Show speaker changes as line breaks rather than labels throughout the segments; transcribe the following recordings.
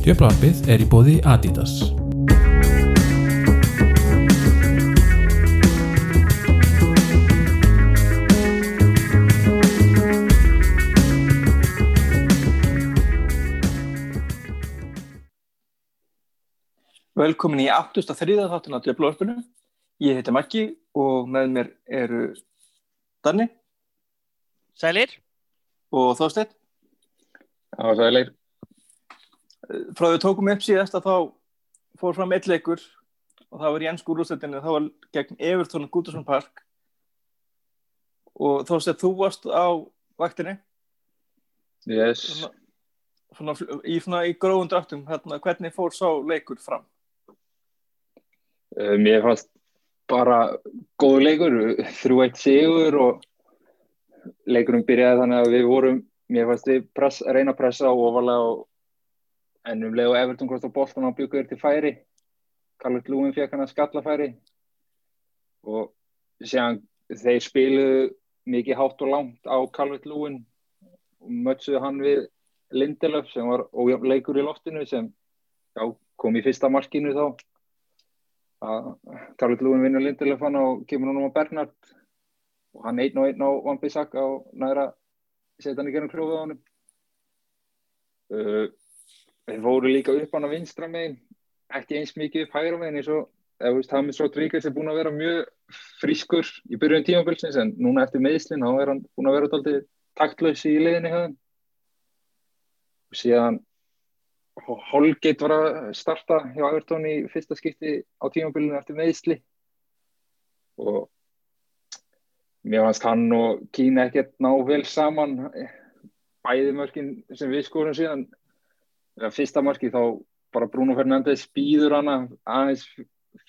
Djöflarpið er í bóði Adidas.
Velkomin í 83. þáttun á Djöflarpinu. Ég heiti Maggi og með mér eru Danni
Sælir?
og Þorsteinn.
Já, sælir.
Frá því við tókum upp síðast að þá fór fram eitt leikur og það var Jens Gúrústættinni, það var gegn Evertón og Gútursson Park og Þorsteinn, þú varst á vaktinni
Yes.
svona, svona, í, svona, í gróðum dráttum, hérna, hvernig fór sá leikur fram?
Uh, mér fannst bara góð leikur, 3-1 sigur og leikurum byrjaði þannig að við vorum, mér fannst við press, reyna að pressa ofalega og en um leið og Everton hvort á boltan á byggur til færi. Karlut Lúin fekk hann að skalla færi og séðan þeir spiluðu mikið hátt og langt á Karlut Lúin og mötsuðu hann við Lindelöf sem var ójafn leikur í loftinu sem já, kom í fyrsta markinu þá að Karlut Lúin vinnur Lindelöf hann og kemur hann á Bernhard. Og hann einn og einn á Van Bissaka og næra setja hann í gennum klófið á hann uh, þeir fóru líka upp hann að vinstra megin ekki eins mikið upp hægra megin eins og Hamis Rodríguez er búin að vera mjög frískur í byrjun tímabilsins en núna eftir meðslinn þá er hann búin að vera tóltið taktlaus í liðinni og síðan Holgate var að starta hjá Evertón í fyrsta skipti á tímabilinu eftir meðsli og mér fannst hann og Kína ekkert ná vel saman. Bæði mörkin sem við skorum síðan fyrsta marki þá bara Bruno Fernandes býður hana aðeins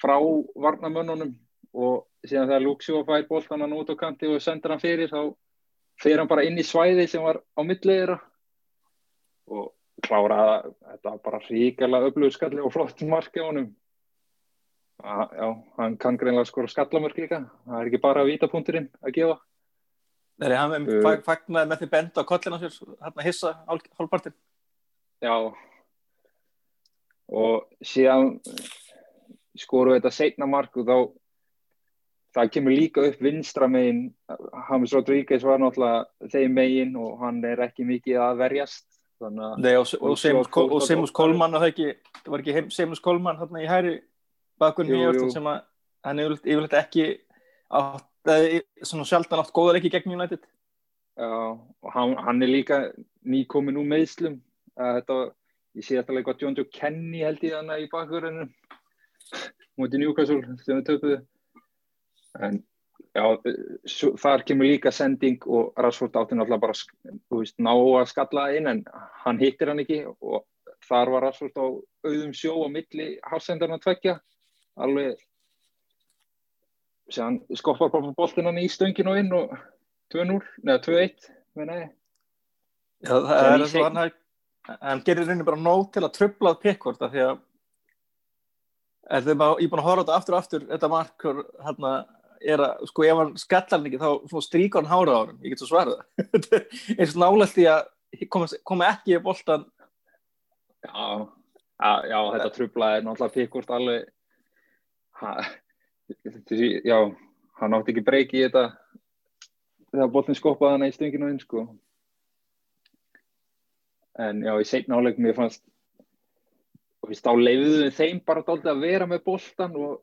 frá varnamönnunum og síðan þegar Luxio fær boltan hann út á kanti og sendur hann fyrir þá fer hann bara inn í svæði sem var á milliðra og kláraði þetta var bara ríkala öflugskalli og flott marki á að, já, hann kann greinlega skora skallamörk líka. Það er ekki bara vítapunkturinn að gefa.
Nei, hann
Uh.
uh, fagnaði með því benda á kollin á sér, hérna hissa hálfpartin.
Já. Og síðan skorum við þetta seinna mark og þá það kemur líka upp vinstra megin. Hamis Rodríguez var náttúrulega þeim megin og hann er ekki mikið að verjast. að
Nei, og, og,
Og
Seamus, það var ekki Seamus Kolman hérna í hæri bakunni
jú.
sem að hann yfirleitt, yfirleitt ekki átt, svona sjaldan átt góðar ekki gegn United.
Já, og hann, hann er líka nýkomin úr meðslum þetta, ég sé þetta leik að John Joe Kenny held ég hana í bakverðinu mútið Newcastle sem við töpuðu. En já, þar kemur líka sending og Rashford átti náttúrulega bara veist, ná að skalla inn en hann hittir hann ekki og þar var Rashford á auðum sjó á milli hafsendarna tveggja alveg sem hann skoppar bara boltin hann í stöngin og inn og 2-0, neða 2-1 meina ég.
Já, það
Sem
er og
seinni-
hann hann gerir rauninni bara nóg til að tröflað pikkvort af því að ég er búin að horfa þetta aftur og aftur þetta markur hérna er að, sko, ef hann skallar hann ekki þá svona stríkar hann hára á hann, ég get svo svarað. Eins og nálægt því að koma, koma ekki í boltan
Já, já, já, þetta trublaði náttúrulega pikkvort alveg. Ha, já, hann átti ekki breyki í þetta þegar boltin skoppaði hann í stönginu inn sko. En já, í seinna áleik mér fannst og veist, þá leiðuðu við þeim bara að vera með boltan og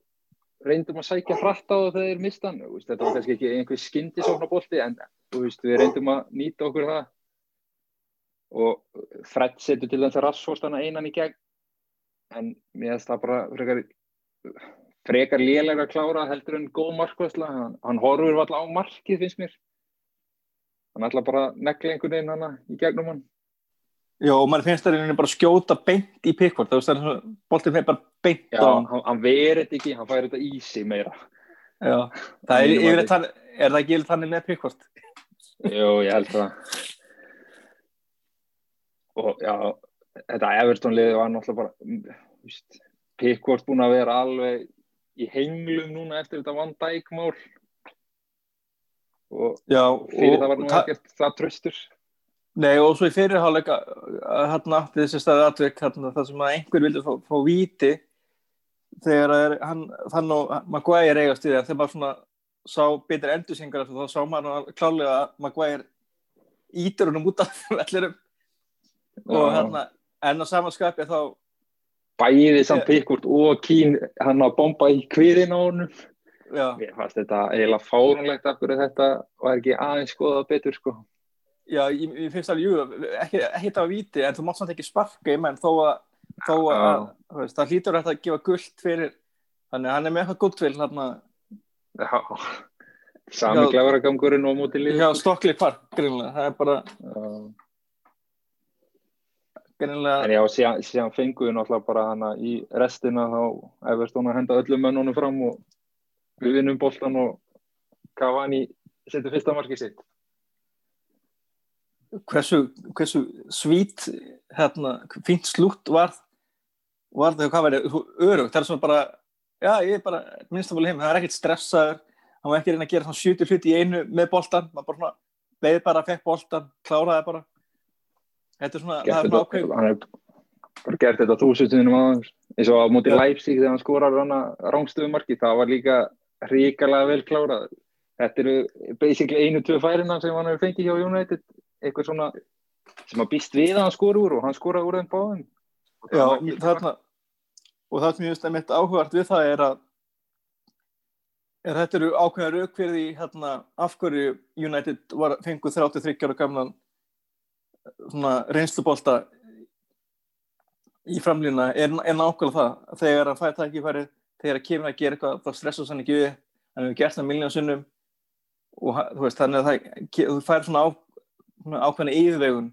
reyndum að sækja hratt á það þegar þeir mistan þetta var kannski ekki einhver skyndisóknar bolti en veist, við reyndum að nýta okkur það. Og Fred setur til þess að rassfóstana einan í gegn en mér finnst það bara frekar, frekar lélega að klára heldur en góð markvæsla hann, hann horfur alltaf á markið finnst mér. Hann ætla bara að negla einhvern veginn hana í gegnum hann
Já, og maður finnst það rauninni bara skjóta beint í pikkvort, það er svona boltin fyrir bara beint
Já,
á hann
hann, hann verið þetta ekki, hann fær þetta í sig meira.
Já, það er, yfir
mati.
þannig, er það ekki þannig með pikkvort
Jú, ég held það. Og já þetta Everton liði var náttúrulega bara víst, Pickford búin að vera alveg í henglum núna eftir þetta Van Dijk mál. Og
Já,
fyrir það var nú ekkert það tröstur
Nei, og svo í fyrirháleika hérna átti þessi staði atvik hérna, það sem að einhver vildi fá, fá víti þegar að er, hann, þann og Maguire eigast í það þegar maður svona sá betur endursingar þá sá maður klálega að Maguire ítur húnum út af vellirum og
Já.
hérna en á samanskapi þá
bæði samt Pickford og Kín hann að bomba í kviðin á honum.
Já,
mér fannst þetta eiginlega fárunlegt af hverju þetta var ekki aðeins skoðað betur sko
já ég, ég finnst alveg, jú, ekki, ekki það að víti en þú mátt samt ekki sparka í menn þó að, þó að,
Já.
þú veist, það hlýtur að gefa gullt fyrir, þannig að hann er með eitthvað gullvill hérna
Já, sami
Já.
gláragangurinn og móti líf
hjá Stockley Park, greinlega, það er bara
En
greinlega,
já, síðan, síðan fengu við náttúrulega bara hana í restina þá Evertón að henda öllum mönnunum fram og við vinnum boltan og Cavani setur fyrsta markið sitt.
Hversu, hversu svít hérna, fínt slútt var var það hvað verið örugt, það er svona bara já, ég er bara, minnst að fóla heim, það er ekkert stressaður. Hann var ekki að reyna að gera svona 70 hluti í einu með boltan, maður bara svona beði bara, fekk boltan, kláraði bara. Þetta er svona, það
Gert
er ákveð
hann er bara gert þetta þúsundinum aðeins eins og á móti
Já.
Leipzig þegar hann skorar hana rángstöðu markið, það var líka ríkalega vel klárað. Þetta eru basically einu-tvö færina sem hann hefur fengið hjá United, eitthvað svona sem að býst við að hann skora úr og hann skora úr þeim báðum. Og það
Já, þarna og það sem ég veist að mitt áhugart við það er að er þetta eru fyrir því hérna, af hverju United var, fengu 33 ára gamlan svona reynslubolta í framlýna er, er nákvæmlega það. Þegar að fæta ekki farið þegar að kemur að gera eitthvað þá stressa hann ekki við. Hann hefur gert það miljón sunnum og veist þannig að það, þú fær svona, á, svona ákveðina yfirvegun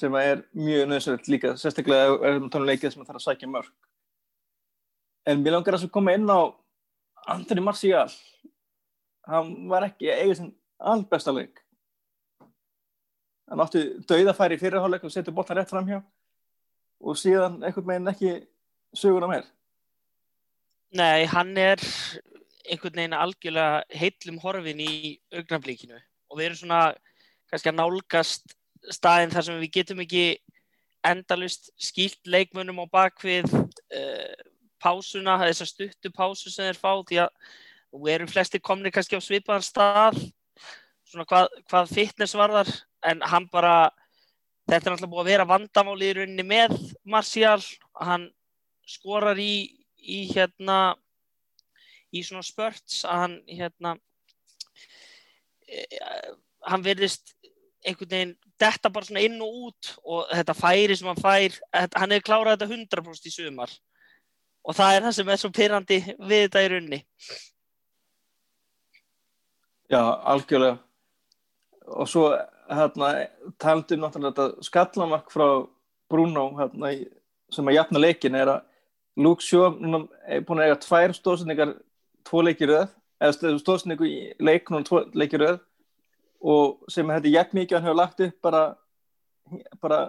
sem er mjög nöðsverð líka, sérstaklega ef við tónum leikið sem það þarf að sækja mörg en mér langar að svo koma inn á Anthony Martial. Hann var ekki að eiga sinn albesta leik. Hann átti dauðafæri í fyrirháleik og setur boltan rétt framhjá og síðan einhvern veginn ekki söguna meir.
Nei, hann er einhvern veginn algjörlega heitlum horfin í augnablíkinu og við erum svona kannski að nálgast staðin þar sem við getum ekki endalust skýlt leikmönnum á bakvið uh, pásuna, þessa stuttu pásu sem þeir fá því að nú eru flestir komni kannski á svipaðan stað svona hvað, hvað fitness varðar en hann bara þetta er náttúrulega búið að vera vandamál í rauninni með Martial, hann skorar í, í hérna í svona spörts að hann hérna e, hann verðist einhvern veginn detta bara svona inn og út og þetta færi sem hann fær þetta- hann hefur klárað þetta 100% í sumar. Og það er það sem er svo pyrrandi við þetta í runni
Já, algjörlega. Og svo hérna, talandi um náttúrulega þetta skallamark frá Bruno hérna, sem að jafna leikin er að Luke Shaw er búin að eiga tvær stóðsendingar tvo leikir röð eða stóðsendingu í leik núna tvo leikir röð og sem þetta jafn mikið hann hefur lagt upp bara bara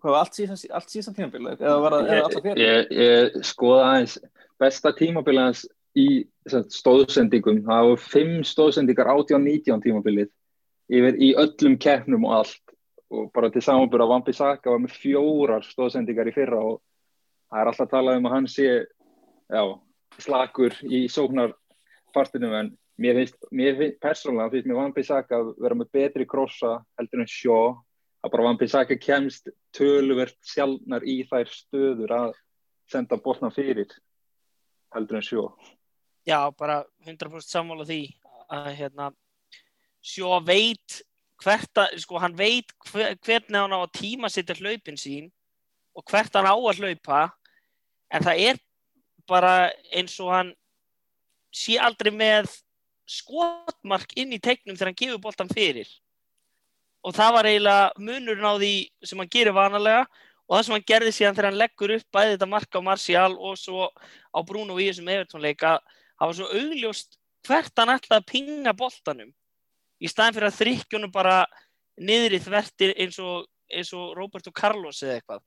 hvað var allt síðan, allt síðan tímabili eða var það alltaf
Ég,
fyrir
ég, ég skoða aðeins besta tímabilið hans í stóðsendingum. Það voru fimm stóðsendingar 18-19 tímabilið yfir í öllum keppnum og allt. Og bara til samanbúra Vampi Saka var með fjórar stóðsendingar í fyrra og það er alltaf að tala um að hann sé já, slakur í sóknarpartinu en mér finnst, mér finnst persónulega finnst mér Vampi Saka að vera með betri krossa heldur en sjó að bara Vampi Saka kemst töluvert sjálfnar í þær stöður að senda bólna fyrir heldur en sjó
já, bara 100% sammála því að hérna sjó veit hvert að, sko, hann veit hver, hvernig hann á að tíma sitta hlaupin sín og hvert hann á að hlaupa en það er bara eins og hann sé aldrei með skotmark inn í teiknum þegar hann gefur boltan fyrir. Og það var eiginlega munurinn á því sem hann gerir vanalega og það sem hann gerði síðan þegar hann leggur upp bæði þetta mark á Martial og svo á Bruno í þessum Evertónleika það var svo augljóst hvert hann ætlaði að pinga boltanum. Í staðin fyrir að þrykkjónum bara niður í þvertir eins og, eins og Roberto Carlos eða eitthvað.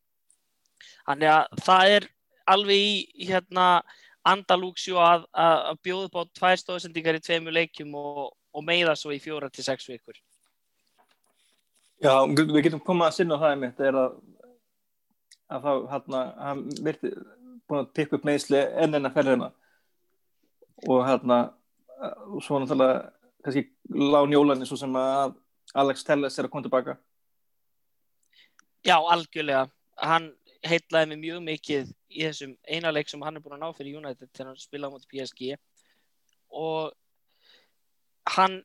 Þannig að það er alveg í hérna andalúksjó að, að, að bjóða upp á tvær stóðsendingar í tveimu leikjum og, og meiða svo í fjóra til sex vikur.
Já, við getum komað að sinna á það einmitt er að, að þá hérna, hann virti búin að pikka upp meðsli enn enn að ferðina. Og hérna svo náttúrulega kannski lán jólanir svo sem að Alex Telles er að koma tilbaka
Já, algjörlega. Hann heitlaði mig mjög mikið í þessum eina leik sem hann er búin að ná fyrir United þegar hann spilaði móti PSG og hann,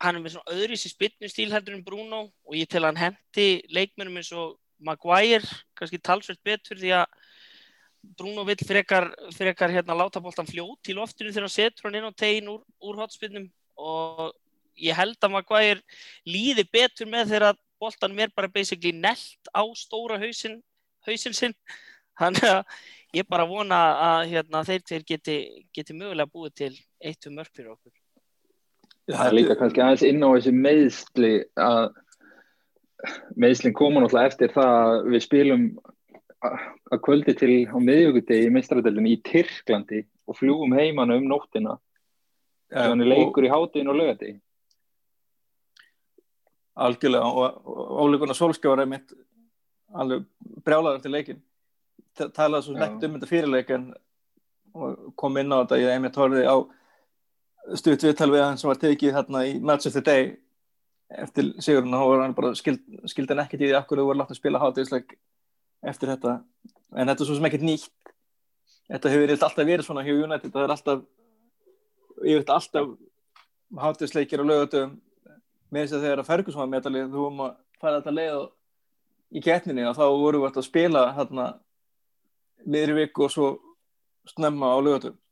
hann er með svona öðru í spilnustíl heldur en Bruno og ég tel að hann hendi leikmennum eins og Maguire kannski talsveit betur því að Bruno vill frekar, frekar hérna láta bóltan fljótt í loftinu þegar hann setur hann inn á tegin úr, úr hotspinnum og ég held að Maguire líði betur með þegar bóltan mér bara basically nelt á stóra hausin, hausin sinn. Þannig að ég bara vona að hérna, þeir tveir geti, geti mögulega búið til eitt um mörg fyrir okkur.
Það er líka kannski aðeins inn á þessi meðsli að meðslinn koma náttúrulega eftir það að við spilum að kvöldi til á miðjögutegi í meistraradöldinu í Tyrklandi og fljúum heimann um nóttina. Þannig leikur í hátíðin og lögati
Algjörlega og óleikuna sólskjára er mitt alveg brjálaður til leikin talaði svo nekt um þetta fyrirleikin og kom inn á þetta. Ég einmitt horfið á stutt viðtal við hann sem var tekið hérna í Match of the Day eftir sigurinn. Og hann bara skild, skildi hann ekkert í því akkur þú voru látt að spila hátíðisleik eftir þetta. En þetta er svo sem ekkert nýtt. Þetta hefur alltaf verið svona hjá United. Það er alltaf ég veit alltaf hátíðisleikir og lögatöfum með þess að þegar að Ferguson var meðalið þú vorum að fara þetta leið í ketninni og þá vorum við að spila hérna miðri viku og svo snemma á lögatöfum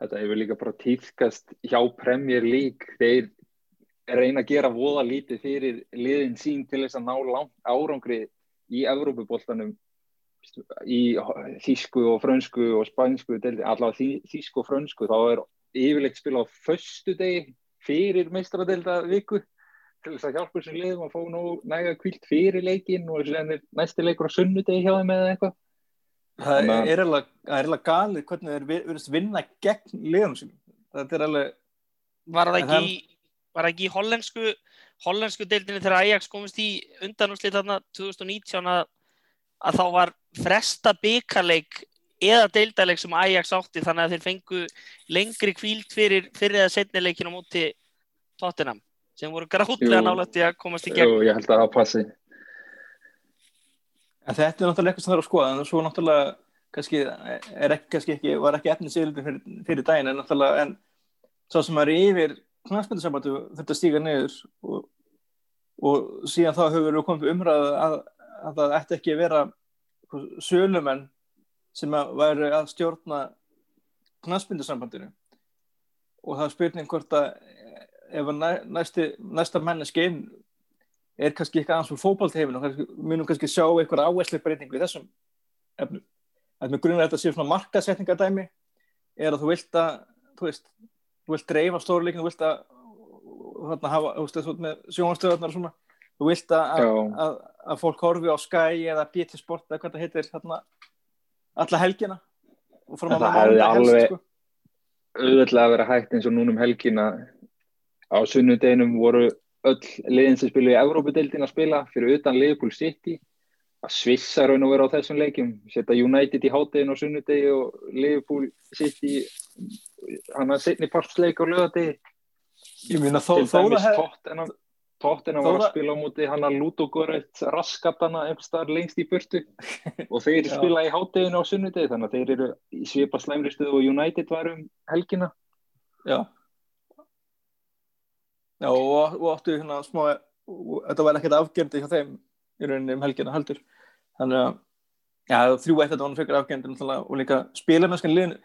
Þetta hefur líka bara týðkast hjá Premier League. Þeir reyna að gera voða lítið fyrir liðin sín til þess að ná árangri í Evrópuboltanum í þísku og frönsku og spænsku, allavega þísku og frönsku, þá er yfirleitt spila á förstu degi fyrir meistradelda viku til þess að hjálpa þessum liðum að fá nú næga kvilt fyrir leikin og næsti leikur á sunnudegi hjá þeim eða eitthvað
Það er alveg galið hvernig þeir verðist vinna gegn liðum sínum. Þetta er alveg...
Var það ekki, var ekki í hollensku, hollensku deildinni þegar Ajax komist í undanúslið þarna 2019 að, að þá var fresta byggarleik eða deildaleik sem Ajax átti þannig að þeir fengu lengri kvíld fyrir, fyrir eða setni leikin á móti Tottenham sem voru gráðlega nálætti að komast í gegn.
Jú, ég held að það passi.
En þetta er náttúrulega eitthvað sem það er að skoða, en svo náttúrulega kannski, er ekki, kannski ekki, var ekki efnið sigildi fyrir, fyrir daginn, en náttúrulega, en svo sem er yfir knæspindarsambatu þetta stíga niður og, og síðan þá hefur við komið umræðu að, að það ætti ekki að vera sölumenn sem að væri að stjórna knæspindarsambandinu og það er spurning hvort að ef næsti, næsta menneski inn er kannski eitthvað aðeins fyrir fókbaltheiminu og munum kannski sjá eitthvað áherslu breytingu í þessum efnum. Það með grunn að þetta sé svona markasetningadæmi er að þú vilt að þú veist, þú vilt dreifa stórleikin þú vilt að þarna hafa, þú veist, þessu með sjónastöðarnar og svona þú vilt að, að, að fólk horfi á Sky eða BT Sport eða hvað það heitir þarna alla helgina og fórum að
maður hefði alveg sko. auðvitað að vera hægt eins og núnum helgina á sunnudeginum voru öll liðin sem spilu í Evrópadeildin að spila fyrir utan Liverpool City. Að svissa raun og vera á þessum leikjum setja United í háttegin og sunnudegi og Liverpool City hann að setni partsleik á lögadegi
ég minna þó
það tóttina var að spila á móti hann að Ludogorets raskatana eftir lengst í burtu. Og þeir spila í hátteginu á sunnudegi þannig að þeir eru í svipa slæmristuðu og United varum helgina.
Já Já, og, og áttu hérna smá, þetta var ekkert afgjörndi hjá þeim í rauninni um helgina heldur. Þannig að, já, þrjú eitt þetta var fyrir afgjörndi og líka spilamennskan liðin,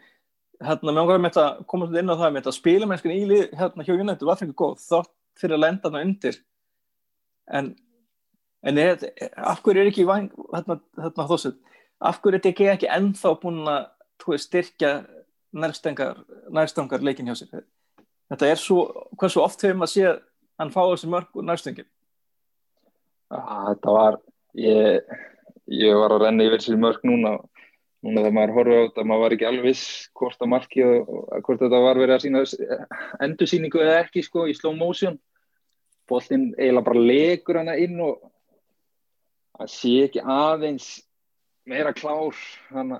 hérna, með þetta, komast inn á það með þetta, spilamennskan í lið, hérna, hjá United var fyrir góð, þátt fyrir að lenda þarna undir. En, en er, af hverju er ekki, hérna, hérna, þósið, af hverju er þetta ekki, ennþá búin að, styrkja nærstangar leikin hjá sér? Þetta er svo, hversu oft hefur maður séð hann fá þessi mörg og næstöngin
Þetta var ég, ég var að renna yfir þessi mörg núna. Núna þegar maður horfið á þetta, maður var ekki alveg hvort að marki og, og hvort þetta var verið að sína endursýningu eða ekki sko í slow motion. Bóltinn eiginlega bara legur hana inn og það sé ekki aðeins meira klár Hann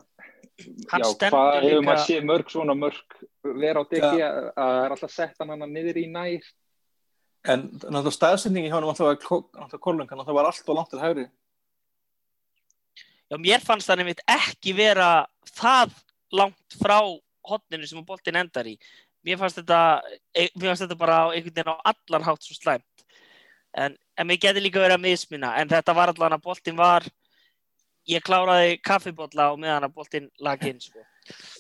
já, hvað hefur
líka-
maður séð mörg svona mörg vera á degi
Já.
að að það er alltaf sett hann hann niður í nær
En náttúrulega staðsendingi hjá hann alltaf var kólungan, það var allt og langt til hægri.
Já, mér fannst það nefnitt ekki vera það langt frá hotninu sem að boltin endar í. Mér fannst þetta, e- mér fannst þetta bara á einhvern veginn á allan hátt svo slæmt. En, en mér geti líka verið að mismina, en þetta var allan að boltin var, ég kláraði kaffibotla og meðan að boltin lag inn, sko.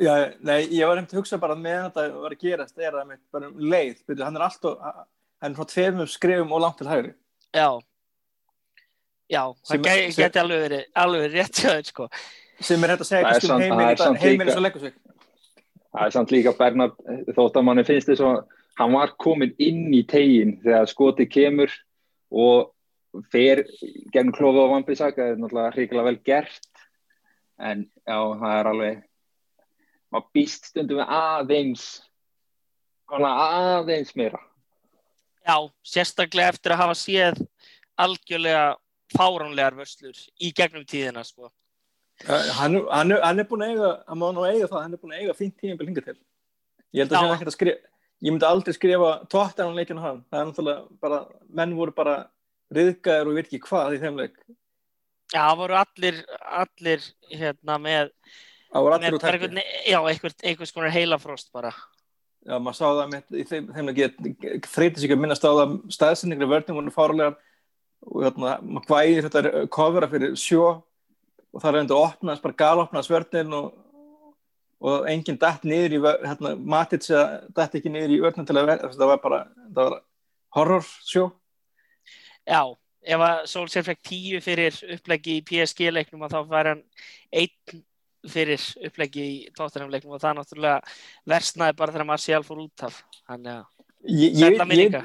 Já, nei, ég var hefði að hugsa bara með þetta var að gerast, er það með bara um leið, byrju, hann er alltaf, hann er frá tveimum skrifum og langt til hægri.
Já, já, það gæti,
sem-
geti alveg verið, alveg verið rétt hjá þeim, sko.
Sem er hægt að segja
Það er
kannski um heiminn
það er
heiminn
líka-
sem leggur sig.
Það er samt líka Bernard þótt að manni finnst þess að hann var komin inn í tegin þegar skoti kemur og fer gegn klófi á Vampisak það er náttúrulega hrigilega vel gert en já, það er alveg maður býst stundum við aðeins aðeins meira
Já, sérstaklega eftir að hafa séð algjörlega fáránlegar vörslur í gegnum tíðina, sko.
Hann, hann, er- hann er búin að eiga, hann má nú eiga það, hann er búin að eiga fínt tíma hingað til. Ég held að
Já.
sem ekkert að skrifa, ég myndi aldrei skrifa tóttan á leikinu hann. Það er náttúrulega bara, menn voru bara riðgæðir og virki hvað í þeim leik.
Já, það voru allir, allir hérna með,
Það voru allir úr
einhvern, já, einhvers konar heilafrost bara.
Já, maður sá það með, í þeim, þeim leik, þreyti sig ekki að minnast á það, staðsendingar í vörnum voru fárulegar og hérna, maður hvæðir þetta kofera fyrir sjó og það er endur opnast, bara galopnast vörnin og, og enginn dætt niður í, hérna, Matits dætt ekki niður í vörnin til að vera, það var bara, það var horror sjó.
Já, ef að Solskjaer fekk tíu fyrir uppleggi í PSG-leiknum og þá var hann einn fyrir uppleggi í Tottenham-leiknum og það náttúrulega versnaði bara þegar Martial fór út af. Þannig að,
ég,
minninga.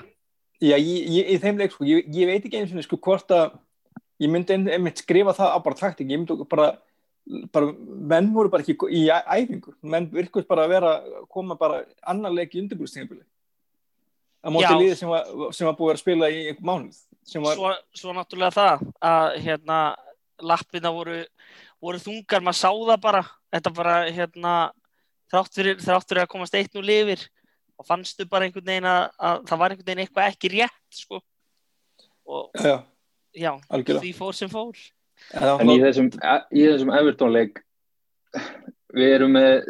já, í þeim leik, sko, ég, ég veit ekki eins og sko hvort að ég myndi ein- einmitt skrifa það á bara taktik, ég myndi bara, bara menn voru bara ekki í æfingu, menn virkust bara að vera, koma bara annar leik í undirbúrstíðinbili að móti
Já.
liði sem var, sem var búið að spila í einhver mánuð var,
Svo, svo náttúrulega það að hérna lappina voru, voru þungar, maður sá það bara, þetta bara hérna þrátt fyrir, þrátt fyrir að komast eitt nú lifir og fannstu bara einhvern veginn að, að það var einhvern veginn eitthvað ekki rétt sko. Og
já,
já, því fór sem fór.
en í þessum, í þessum Everton-leik við erum með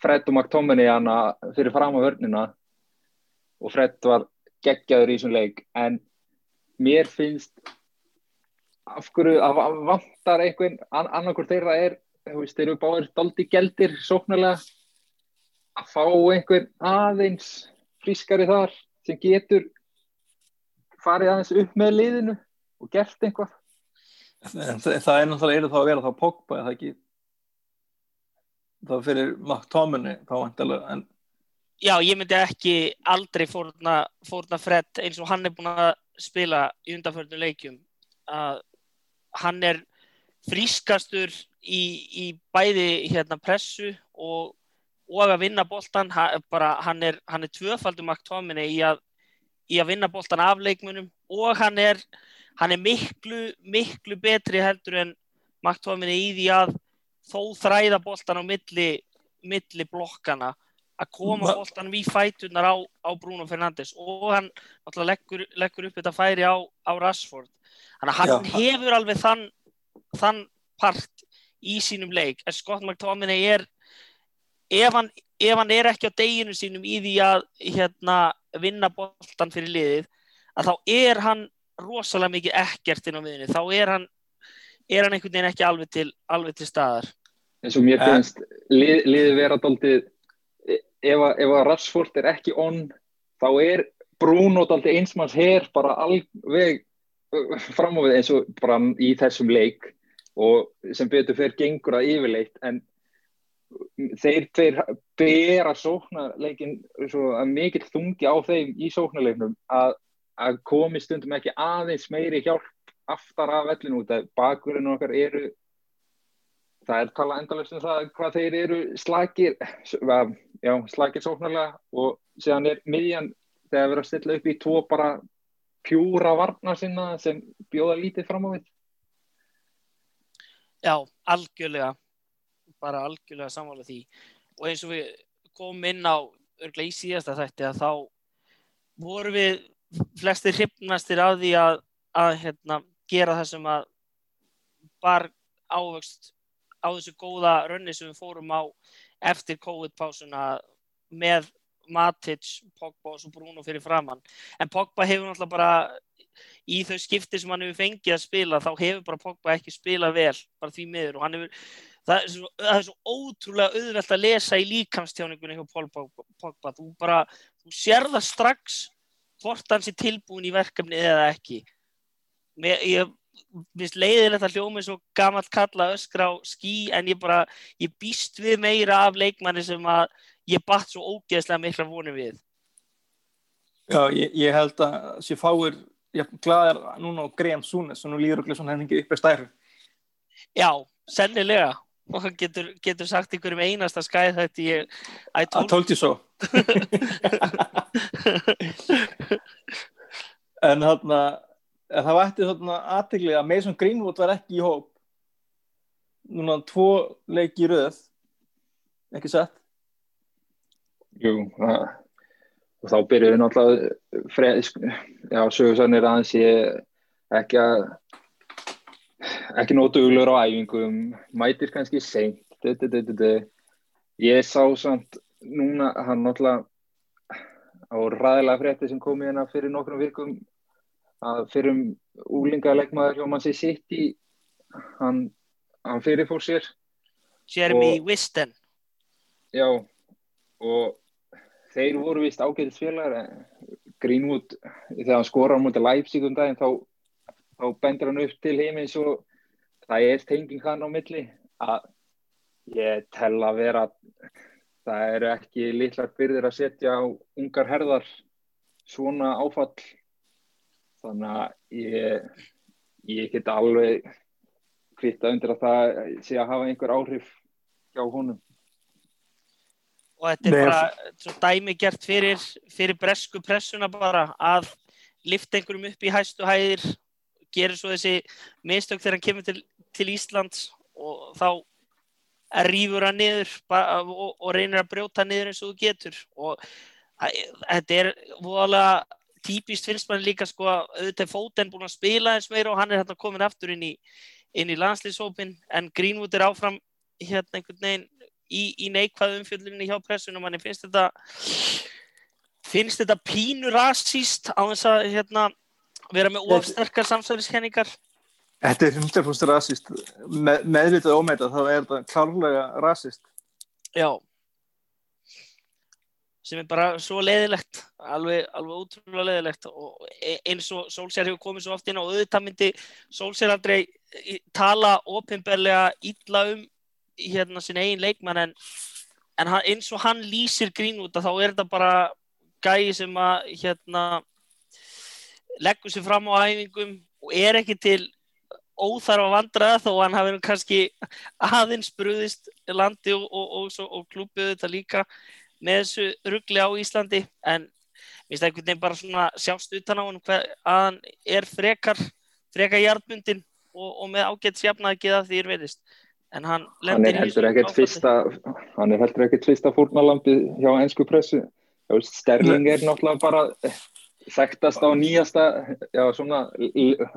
Fred og McTominay hana fyrir fram á vörnina og Fred var geggjaður í þessum leik en mér finnst af hverju að vantar einhvern an, annarkur þeirra er þú veist, þeir eru báðir daldi geldir sóknarlega að fá einhvern aðeins frískari þar sem getur farið aðeins upp með liðinu og gert einhvað
en það, það er náttúrulega eru þá að vera þá Pogba eða ekki? Þá fyrir McTominay þá vantilega en
Já, ég myndi ekki aldrei fórna, fórna Fred eins og hann er búin að spila í undanförnum leikjum að hann er frískastur í, í bæði hérna pressu og, og að vinna boltan hann, er, hann er tvöfaldum aktóminni í í að vinna boltan af leikmunum og hann er, hann er miklu, miklu betri heldur en maktóminni í því að þó þræða boltan á milli, milli blokkana að koma
Ma-
boltanum í fætunar á, á Bruno Fernandes og hann leggur, leggur upp þetta færi á, á Rashford. Þannig að hann
Já.
hefur alveg þann, þann part í sínum leik. En Scott McTominay er, ef hann, ef hann er ekki á deginu sínum í því að hérna, vinna boltan fyrir liðið, að þá er hann rosalega mikið ekkert inn á miðunni. Þá er hann, er hann einhvern veginn ekki alveg til, alveg til staðar.
eins og mér
Eh.
finnst lið, liði vera daldið ef, að- að Rashford er ekki on þá er Bruno daldið einsmanns her bara alveg uh, fram á við eins og bara í þessum leik og sem betur fyrir gengur að yfirleitt en þeir tveir bera sóknarleikin mikill þungi á þeim í sóknarleiknum að, að komi stundum ekki aðeins meiri hjálp aftar af vellinu út að bakurinn okkar eru það er talað endalust um það hvað þeir eru slagir, já, slagir sóknarlega og síðan er miðjan þegar við erum að stilla upp í tvo bara pjúra varna sinna sem bjóða lítið fram á við.
Já, algjörlega, bara algjörlega samvála því og eins og við komum inn á örglega í síðasta þætti að þá voru við flestir hryfnastir af því að, að hérna, gera það sem að var ávöxt á þessu góða rönni sem við fórum á eftir COVID-pásuna með Matic, Pogba og Bruno fyrir framann. En Pogba hefur náttúrulega bara í þau skipti sem hann hefur fengið að spila þá hefur bara Pogba ekki spilað vel bara því miður. Og hann hefur það er svo, það er svo ótrúlega auðvelt að lesa í líkamstjáningunni hjá Pól Pogba þú bara, þú sér það strax hvort hans er tilbúin í verkefni eða ekki. Ég, ég finnst leiðilegt að hljómi svo gammalt kalla öskra á skí en ég bara, ég býst við meira af leikmanni sem að ég batt svo ógeðslega mikla vonum við.
Já, ég, ég held að sé fáir, ég glæðir núna á Graham Súnes og nú líður okkur svona henni upp í stæru
Já, sennilega. Og hann getur, getur sagt einhverjum einasta skæð þetta ég
I told you so. En hann að það vætti svona aðtegli að Mason Greenwood var ekki í hóp. Núna tvo leiki í röð. Ekki sett
Jú, það, og þá byrjuðu náttúrulega freð, já, sögursannir aðeins ég ekki að ekki nótu uglur á æfingum mætir kannski seint ég sá samt núna hann náttúrulega á ræðilega frétti sem kom í hérna fyrir nokkrum virkum að fyrir um úlingalegmaður hjá mann sér sitt í hann, hann fyrirfór sér.
Jeremy og, Wisten
já og þeir voru vist ágæðisfélagar Greenwood þegar hann skora á mútið Leipzig um daginn þá, þá bendur hann upp til heimins og það er tenging hann á milli að ég tel að vera það eru ekki litlar byrðir að setja á ungar herðar svona áfall þannig að ég, ég get alveg hvita undir að það sé að hafa einhver áhrif hjá honum.
Og þetta er Nei, bara svo dæmi gert fyrir, fyrir bresku pressuna bara að lifta einhverjum upp í hæstu hæðir gerir svo þessi mistök þegar hann kemur til, til Íslands og þá rýfur hann niður bara, og, og reynir að brjóta niður eins og þú getur. Og þetta er voðalega típist finnst mann líka sko að auðvitað fóten búin að spila eins meira og hann er hérna komin aftur inn í, inn í landslýshópin en Greenwood er áfram hérna einhvern veginn í, í neikvæðu umfjöldunni hjá pressunum. Manni finnst þetta finnst þetta pínu rasíst á þess að hérna, vera með ofsterkar samsverðiskenningar
Þetta er 100% rasíst með, meðvitað og ómeitað þá er þetta klárlega rasíst
Já sem er bara svo leiðilegt alveg, alveg útrúlega leiðilegt og e, eins og Solskjær hefur komið svo oft inn og auðvitað myndi Solskjær aldrei tala ofinberlega ítla um hérna sin eigin leikmann en, en eins og hann lýsir Greenwood þá er þetta bara gæi sem að hérna leggur sér fram á æfingum og er ekki til óþarf að vandra þó hann hafi kannski aðeins brúðist landi og, og, og, og klúpið þetta líka með þessu ruggli á Íslandi en finnst það einhvern veginn bara svona sjást utan á hann að hann er frekar frekar hjartmundin og með ágætt sjafnaði geða því er veitist en hann
hann er heldur ekkert fyrsta hann er heldur ekkert fyrsta fórnalambi hjá ennsku pressu. Sterling er náttúrulega bara þekktast á nýjasta já, svona,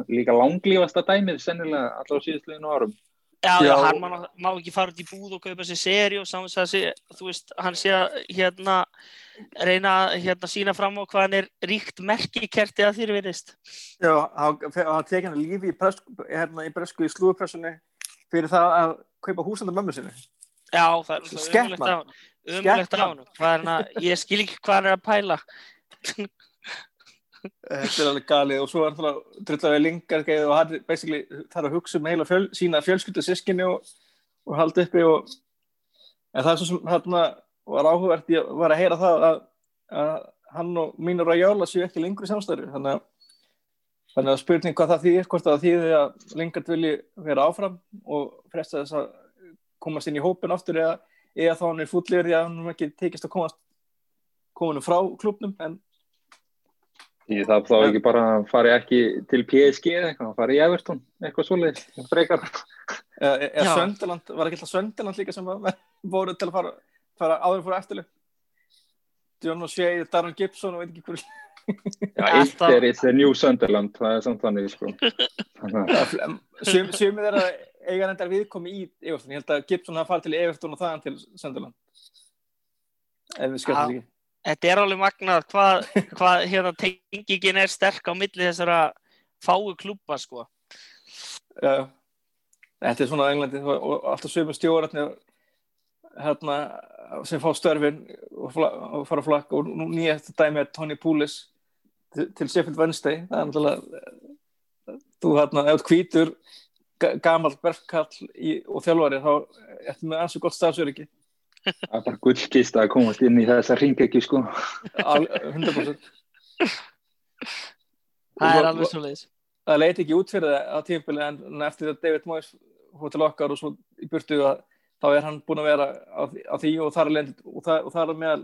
líka langlífasta dæmið sennilega allar á síðustleginu árum
Já, já, hann má, má ekki fara út í búð og kaupa sér seri og saman að sé, þú veist, hann sé að hérna reyna að hérna, sína fram á hvað hann er ríkt merkikerti að þér verist
Já, hann tekið hann lífi í, hérna, í bresku í slúðpressunni fyrir það að kaupa húsanda mömmu sinni.
Já, það er umlegt á hann ég skil ekki hvað hann er að pæla
Þetta er alveg galið og svo er það drullega lingar og hann þarf að hugsa um heila fjöl, sína fjölskyldu sískinni og, og halda uppi og en það er svo sem hérna var áhugavert ég var að heyra það að, að hann og mínur og Jóla séu ekki lengur í samstæðu þannig að Þannig að spurning hvað það þýðir, hvort það þýðir að Lingard vilji vera áfram og fresta þess að komast inn í hópin aftur eða, eða þá hann er fúllið því að hann ekki tekist að komast kominu frá klubnum en
Ég það þá ekki bara að fara ekki til PSG eða eitthvað, að fara í Everton, eitthvað svoleiðis, frekar.
eða. Söndaland, var ekki alltaf Söndaland líka sem var, voru til að fara, fara áður fór eftirlið John O'Shea, Darren Gibson og veit ekki hverju
Já,
Alltaf-
Inter is the new Sunderland, það er samt þannig, sko.
Sumið er að eiga reyndar viðkomi í Everton, ég held að Gibson hafa farið til Everton og þaðan til Söndaland ef við skjöldum
Já.
ekki
Þetta er alveg magnað hvað, hvað hérna tengingin er sterk á milli þessara fáu klúpa sko.
Já, þetta er svona Englandi og alltaf sömu stjórnarnir hérna, sem fá störfin og, fla- og fara flakk. Og nú nýjast dæmi er Tony Poulis til, til Sheffield Wednesday. Það er náttúrulega þú hérna, ef hvítur gammal verkkall og þjálfari þá ertu með ansi gott stafsöryggi
það er bara gullkist að komast inn í þessa ringekju, sko.
Al- 100%
Það er alveg svo leiðis.
það leiti ekki út fyrir það á tímpili en eftir að David Moyes fór til okkar og svo í burtu að þá er hann búin að vera á, því- og þar er og það, og það er meðal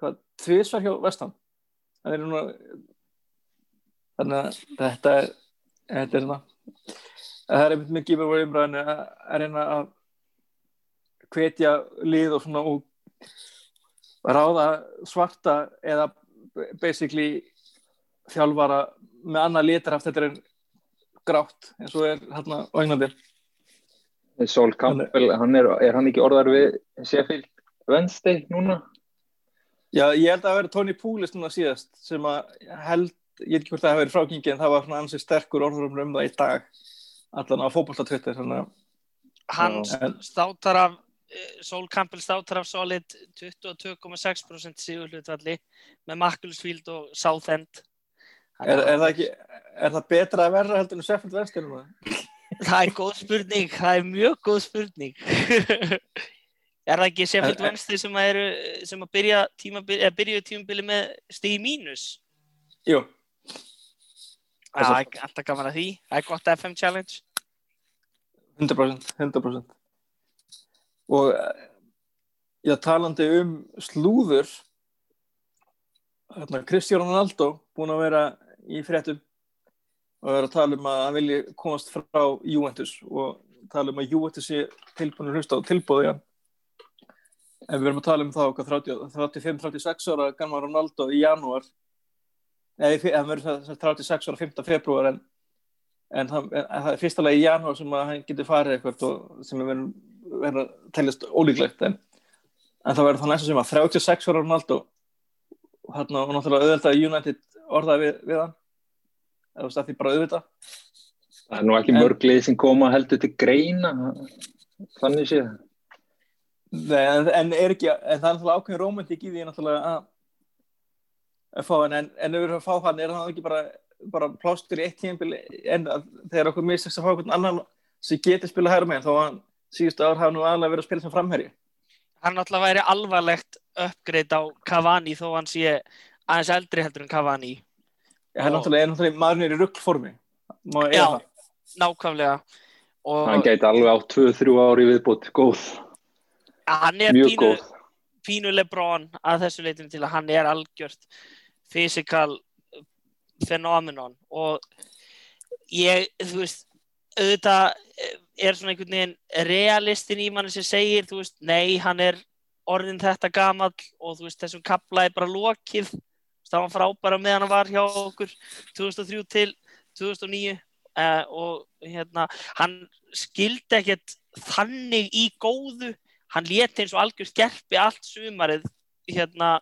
hvað, tvisvar hjá vestan það er núna þannig að þetta er þetta er svona það er einmitt mikið með umræðinu að reyna að hvetja lið og svona og ráða svarta eða basically þjálfara með annað litarhaft. Þetta er grátt eins og er hérna á Englandi.
Sol Campbell, hann er, er hann ekki orðar við Sheffield Wednesday núna?
Já, ég held að það hafi verið Tony Poulis núna síðast sem að held, ég veit ekki hvort það hafi verið frákingi en það var svona ansið sterkur orður um það í dag allan á að
Hann
En-
státar af, Sol Campbell státar af solid 22,6% sigurhlutvalli með Macclesfield og Southend.
er, er, það ekki, er það betra að verra heldur en Wednesday núna?
Það er góð spurning, það er mjög góð spurning. er það ekki
en-
Wednesday sem að, eru, sem að byrja tímabili, eða byrjuðu tímabili með stig í mínus?
Jú,
það er alltaf gaman að því. Það er gott FM challenge.
100%, 100%. Og já, talandi um slúður, hérna, Cristiano Ronaldo búin að vera í fréttum og vera að tala um að hann vilji komast frá Juventus og tala um að Juventus sé tilbúin að hlusta á tilbúði ja. en við verum að tala um það okkar 35-36 ára gamla Ronaldo í janúar eða hann verður það 36 ára 5. februar en en það, það er fyrsta lagi í janúar sem hann getur farið eitthvað sem er verið, verið að teljast ólíklegt en, en það verður þá næsta sem að 36 ára Ronaldo og hann og náttúrulega auðvitað United orðaði við, við hann. Eða þú veist að því bara auðvitað.
Það er nú ekki mörglið sem koma heldur til greina, þannig séð.
Nei, en, en, er ekki, en það er náttúrulega ákveðin romantík í því náttúrulega að, að fá hann en, en ef við erum að fá hann er það ekki bara, bara plástur í eitt tímabil en þegar okkur mistast að fá einhvern annan sem getur spilað hæra með þá hann síðustu ár hafa nú aðlega verið að spila sem framherji
Hann náttúrulega væri alvarlegt uppgreitt á Cavani þó hann sé aðeins eldri heldur en Cavani.
Það er náttúrulega, er náttúrulega maðurinn er í ruggformi má eiga
Já.
það
Nákvæmlega. Og
Hann gæti alveg á 2-3 ári viðbútt, góð,
hann er
mjög
pínu,
góð.
pínu Lebron að þessu leitinu til að hann er algjört physical phenomenon og ég, þú veist auðvitað eh, er svona einhvern veginn realistin í manni sem segir, þú veist, nei, hann er orðin þetta gamall og þú veist, þessum kapla er bara lokið. Það var frábæra meðan hann var hjá okkur 2003 til 2009 uh, og hérna hann skildi ekkert þannig í góðu. Hann leti eins og algjör skerpi allt sumarið hérna,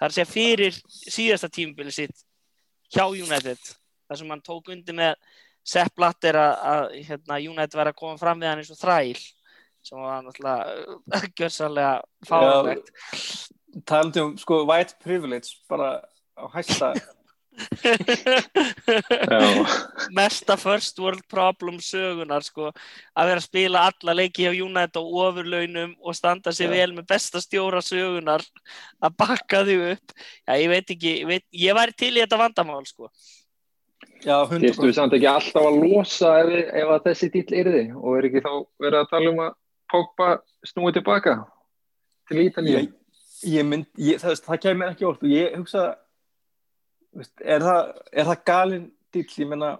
að segja fyrir síðasta tímubili sitt hjá United þar sem hann tók undir með Sepp Blatter að, að hérna, United var að koma fram við hann eins og þræl sem var náttúrulega gjörsanlega fárlegt
talandi um sko white privilege bara á hæsta
mesta first world problem sögunar sko, að vera að spila alla leiki hjá United á ofurlaunum og standa sér
Já.
vel með besta stjóra sögunar að bakka því upp já, ég veit ekki, ég, veit, ég væri til í þetta vandamál sko.
Já,
Fyrstu við
100%
samt ekki alltaf að losa ef, ef að þessi dýll yrði? Og er ekki þá verið að tala um að Pogba snúið tilbaka til Ítalíu?
Ég, ég mynd, ég, það, það kemur ekki orð og ég hugsa veist, er, það, er það galin dýl, ég menna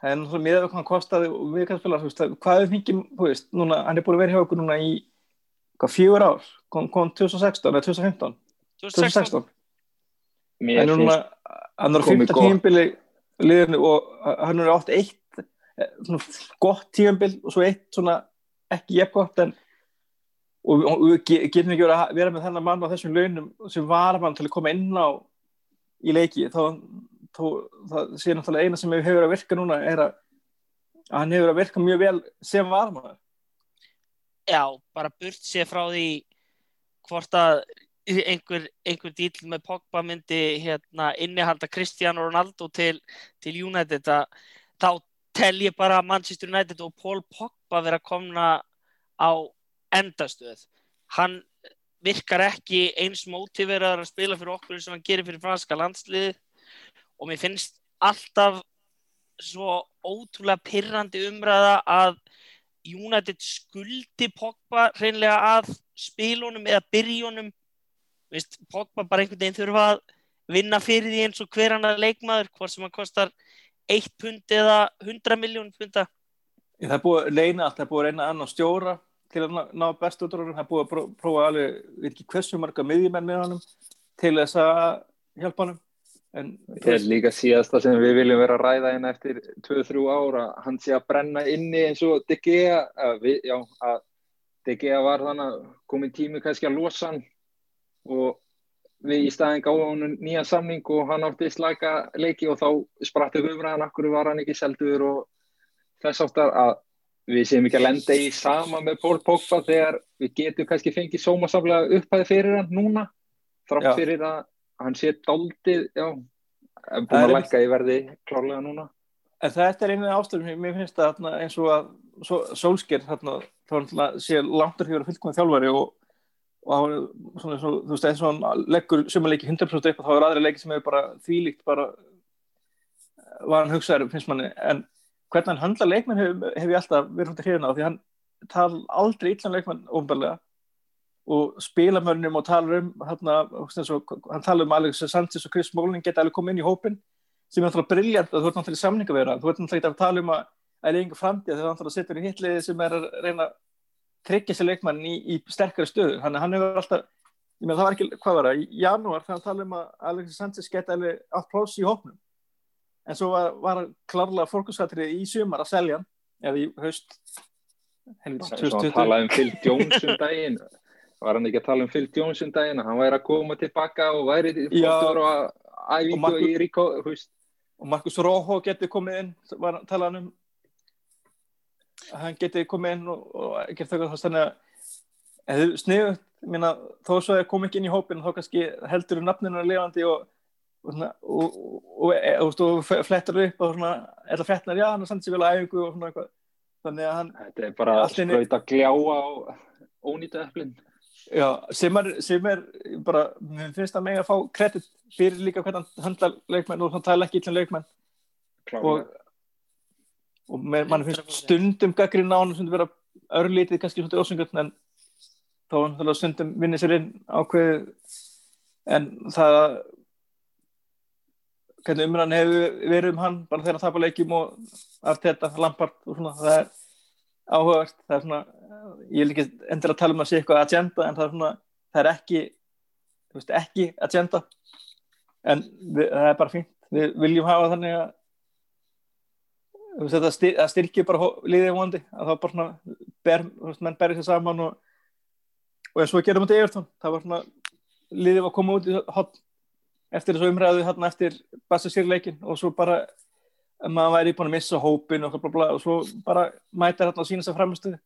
það er náttúrulega miðað við hvað hann kostaði og við kannski þú veist, hvað er þú veist, núna, hann er búin að vera hjá okkur núna í hvað, fjögur ár, kom, kom 2016 eða 2015, 2016
Mér
en núna,
finnst
hann er á
komið
15
gott.
Liðinu og hann er átt eitt eh, svona gott tíumbil og svo eitt svona ekki jefn gott en og, við ge- getum ekki verið að vera með þennan mann á þessum launum sem var mann til að koma inn á í leiki. Þá, þá það sé náttúrulega eina sem hefur að virka núna er að, að hann hefur að virka mjög vel sem varmaður
Já, bara burt sér frá því hvort að einhver, einhver dýl með Pogba myndi hérna, innihalda Cristiano Ronaldo til, til United að, þá tel ég bara Manchester United og Paul Pogba vera komna á endastöð. Hann virkar ekki eins mótiveraður að spila fyrir okkur sem hann gerir fyrir franska landsliði og mér finnst alltaf svo ótrúlega pirrandi umræða að United skuldi Pogba reynlega að spilunum eða byrjunum Vist, Pogba bara einhvern veginn þurfa að vinna fyrir því eins og hver annar leikmaður hvort sem hann kostar 1 pund eða 100 miljón punta
það er búið að reyna allt, það er búið að reyna annan stjóra til að ná, bestu út úr honum það er búið að pró- prófa alveg, við ekki hversu marga miðjumenn með honum til þess að hjálpa honum en
Þetta er líka síðasta sem við viljum vera að ræða inn eftir 2-3 ára, hann sé að brenna inni eins og De Gea, að við, já, að De Gea var þannig að komið tími kannski að losa hann og við í staðin gáðum hann nýjan samning og hann átti slaka leiki og þá spratt upp umræðan, akkur var hann ekki seldur og þess áttar að við séum ekki að lenda í sama með Paul Pogba þegar við getum kannski fengið sómasamlega upphæði fyrir hann núna, þrátt
Já.
fyrir að hann sé daldið, já, er búin að lækka í verði klárlega núna.
En þetta er einu ástöðum sem mér finnst að eins og að Solskjær sé langt að vera fullkomið þjálfari og, og hann er svona, og, þú veist, eins og hann leggur sumarleiki 100% upp og þá er aðri leiki sem er bara þvílíkt bara var hann hugsaður, finnst manni. En hvernig hann handla leikmenn hef, hef ég alltaf verið hundar hrifin á því hann tala aldrei illan leikmenn ofnbarlega og spila mönnum og tala um hérna, og, hann tala um Alex Sanchez og Chris Smalling geta alveg komið inn í hópin sem er náttúrulega briljant að þú ert náttúrulega í samning að vera þú ert náttúrulega að tala um að það er einhver framtíð þegar þú náttúrulega setur í hitliði sem er að reyna að tryggja sér leikmann í, í sterkari stöðu. Hann, hann hefur alltaf, ég meina það var ekki hvað var það, í janúar þegar hann tala um að Alex Sanchez geta alveg átt pláss í hópnum. En svo var, var hann klárlega fórkursatrið í sumar að selja hann eða í haust.
Hann
2020
talaði um Phil Jones um daginn, var hann ekki að tala um Phil Jones um daginn, að hann væri að koma tilbaka og væri
Já.
og
Og
æfingu
Marcus-
í veist,
og Markus Róhó geti komið inn var að tala um að hann geti komið inn og, og gert þau þannig að eða sniðu, minna, þó svo að kom ekki inn í hópin þá kannski heldur nafninu lifandi og og, og, og, og, e, og, og flettar upp og eða flettar, já, hann er samt sér vel að æfingu og svona eitthvað þannig að hann,
þetta er bara
í
spröyt að gljáa á ónýta eflin.
já, sem er, sem er bara, mér finnst það megin að fá kredit fyrir líka hvernig hann handlar leikmenn og hann tala ekki illan leikmenn og,
Klárlega.
Og mann finnst
100%.
stundum gaggrinn á hann sem vera örlítið kannski svona ósöngut en þá er hann stundum vinnið sér inn ákveð en það hvernig umræðan hefur verið um hann bara þegar hann tapar leikjum og Arteta, Lampard og svona það er áhugavert. Það er svona, ég vil ekki endur að tala um að sé eitthvað agenda en það er svona það er ekki, þú veist, ekki agenda. En við, það er bara fínt, við viljum hafa þannig að þetta styr, að styrkja bara liðið vondi að það bara svona ber, menn berið sér saman og, og eins og við gerum þetta Evertón það var svona, liðið var að koma út í hot eftir þessu umræðu hérna eftir bassa sérleikin og svo bara að maður væri búin að missa hópin og, bla, bla, og svo bara mæta hérna og sína sér framistuð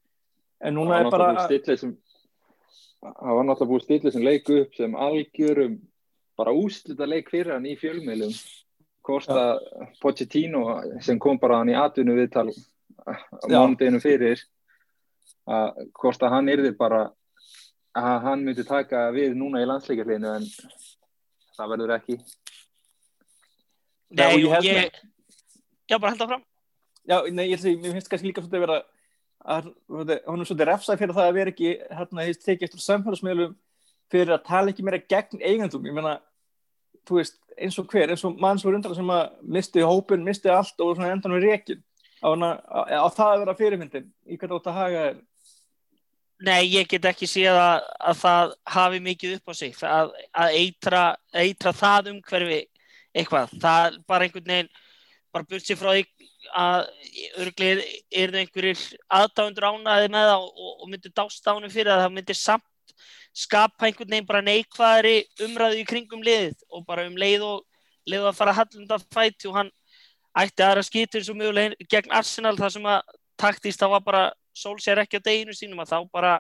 en núna er bara
það var náttúrulega búið stillið sem leik upp sem algjörum bara úslita leik fyrir hann í fjölmiðlum
Já.
að Pochettino sem kom bara hann í atvinnu viðtal
Já.
mánudeginu fyrir að að hann yrði bara að hann myndi taka við núna í landsleikarleginu en það verður ekki
Nei,
ég held
ég, já, bara henda fram
Já, nei, ég, finnst kannski líka svolítið að vera að hún er svolítið refsað fyrir það að vera ekki hérna, tekið eftir samfélagsmiðlum fyrir að tala ekki meira gegn eigandum ég meina, þú veist, eins og hver eins og mann svo rundar sem að misti hópin, misti allt og svona endan við rekin á, á, það að vera fyrirmyndin í hvernig þetta haga er
Nei, ég get ekki séð að, að það hafi mikið upp á sig að, að eitra, eitra það umhverfi eitthvað, það bara einhvern veginn bara burt sér frá því að örglir er það einhverjir aðdáðundur ánaði með það og, og myndir dást ánum fyrir það, það myndir samt skapa einhvern veginn bara neikvæðari umræðu í kringum liðið og bara um leið og leið að fara hallunda fæti og hann ætti aðra skýtur svo mjög gegn Arsenal þar sem að taktist það var bara sól sér ekki á deginu sínum að þá bara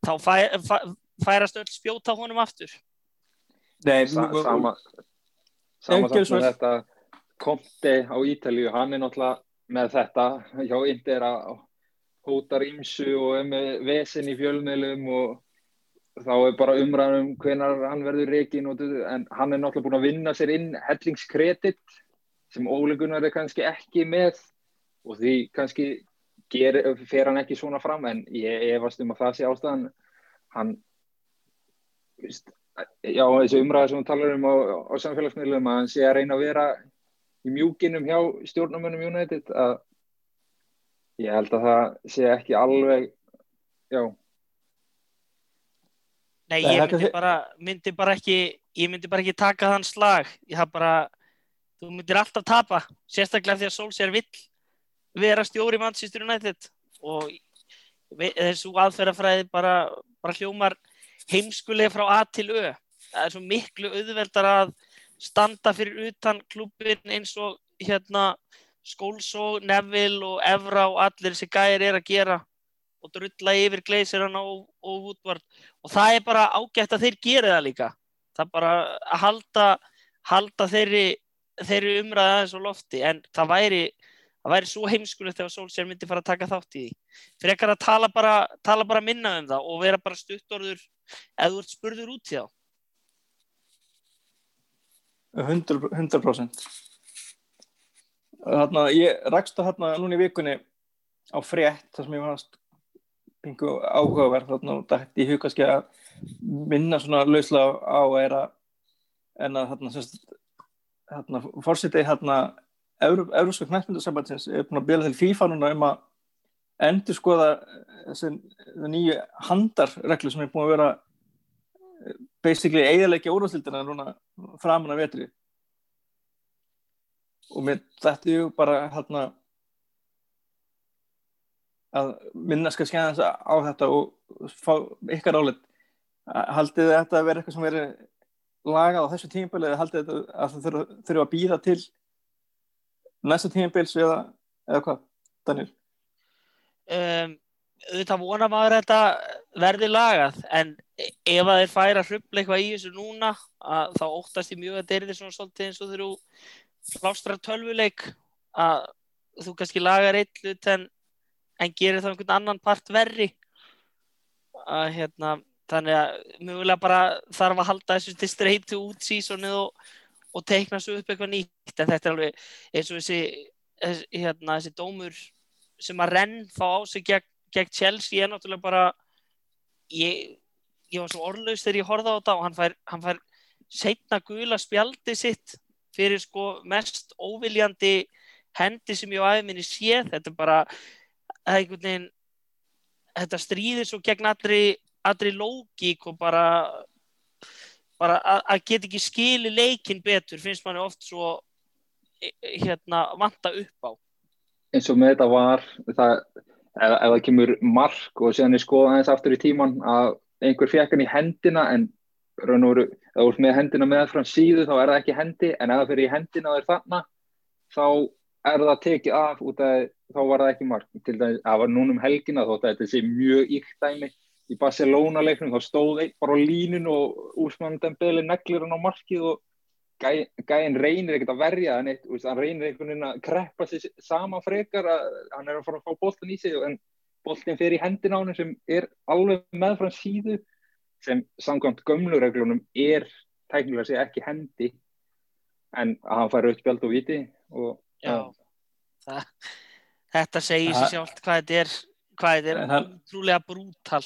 þá fæ, fæ, færast öll spjóta honum aftur.
Nei, Sa sama sama samt með þetta. Conte á Ítalíu, hann er náttúrulega með þetta hjá Inder að hótar ímsu og er með vesen í fjölmiðlum og þá er bara umræðum hvenar hann verður reikin en hann er náttúrulega búin að vinna sér inn hellingskredit sem ólegunar er kannski ekki með og því kannski ger, fer hann ekki svona fram en ég efast um að það sé ástæðan. Hann víst, já þessi umræði sem hann talar um á, á samfélagsmiðlum að hann sé að reyna að vera í mjúkinum hjá stjórnumönum United að ég held að það sé ekki alveg já
Nei, ég myndi bara, myndi bara ekki ég myndi bara ekki taka þann slag. Ég haf bara, þú myndir alltaf tapa sérstaklega því að Solskjær vill vera stjóri mannsýstur United. Og þessu aðferðafræði bara, bara hljómar heimskulega frá A til Ö. Það er svo miklu auðveldar að standa fyrir utan klubin eins og hérna Skólsó, Neville og Evra og allir þessi gæri er að gera og drulla yfir gleisirana og, og útvart og það er bara ágætt að þeir gera það líka. Það er bara að halda, halda þeirri, þeirri umræða aðeins á lofti. En það væri, væri svo heimskulegt ef Solskjær myndi fara að taka þátt í því. Fyrir ekkar að tala bara, tala bara minna um það og vera bara stuttorður eða þú ert spurður út í þá.
100%, 100%. Þarna, ég rakst það hérna núna í vikunni á frétt þar sem ég var pingu áhugaverð þarna og dætt í hugaski að minna svona lauslega á er að en að þarna sérst þarna fórsitið þarna Európska knæstmyndarsambandsins er búin að byrja til FIFA núna um að endur skoða þessi nýju handarreglu sem er búin að vera basically eiginleikja úrvastildina núna framan af vetri. Og mér þetta er bara hérna að minna skal skæða þess á þetta og fá ykkar álit haldið þetta að vera eitthvað sem veri lagað á þessu tímpil eða haldið þetta að það þurfa að býða til næsta tímpils eða, eða hvað, Daniel?
Um, auðvitað vona maður þetta verði lagað en ef að þeir færa hrubla eitthvað í þessu núna að, þá óttast ég mjög að þeir eru svona svolítið eins og þeir eru flástra tölvuleik að þú kannski lagar eitt hlut en, en gerir það einhvern annan part verri. Að hérna þannig að mjögulega bara þarf að halda þessu til streytu út sísonið og, og teikna svo upp eitthvað nýtt. En þetta er alveg eins og þessi, hérna, þessi dómur sem að renn fá á sig gegn, gegn Chelsea er náttúrulega bara ég, ég var svo orðlaus þegar ég horfa á þetta og hann fær, hann fær setna gula spjaldi sitt fyrir sko mest óviljandi hendi sem ég á aðeins sé þetta er bara veginn, þetta stríðir svo gegn allri, allri lógík og bara bara að geta ekki skili leikin betur finnst manni oft svo e, hérna vanta upp á.
Eins og með þetta var það, ef, ef það kemur mark og séðan er skoðað aðeins aftur í tíman að einhver fekk hann í hendina en raun og veru, ef þú ert með hendina með frá síðu þá er það ekki hendi en ef það fyrir í hendina og er þarna þá er það tekið af út af þá var það ekki mark. Til dæmis, það var núnum helgina þótt að þetta sé mjög íktæmi í Barcelona leiknum, þá stóð einn bara á línun og úrsmann Dembele neglir hann á markið og gæ, gæin reynir ekkert að verja hann eitt, hann reynir einhvern veginn að kreppa sér sama frekar að hann er að fara að fá bóltan í sig en boltin fer í hendin á hann sem er alveg með frá síðu sem samkvæmt gömlureglunum er tæknilega sé ekki hendi en hann fær auðvitað og viti og,
Já, það, þetta segir sér sjálft hvað þetta er hvað þetta er
En hann-
útrúlega brútal.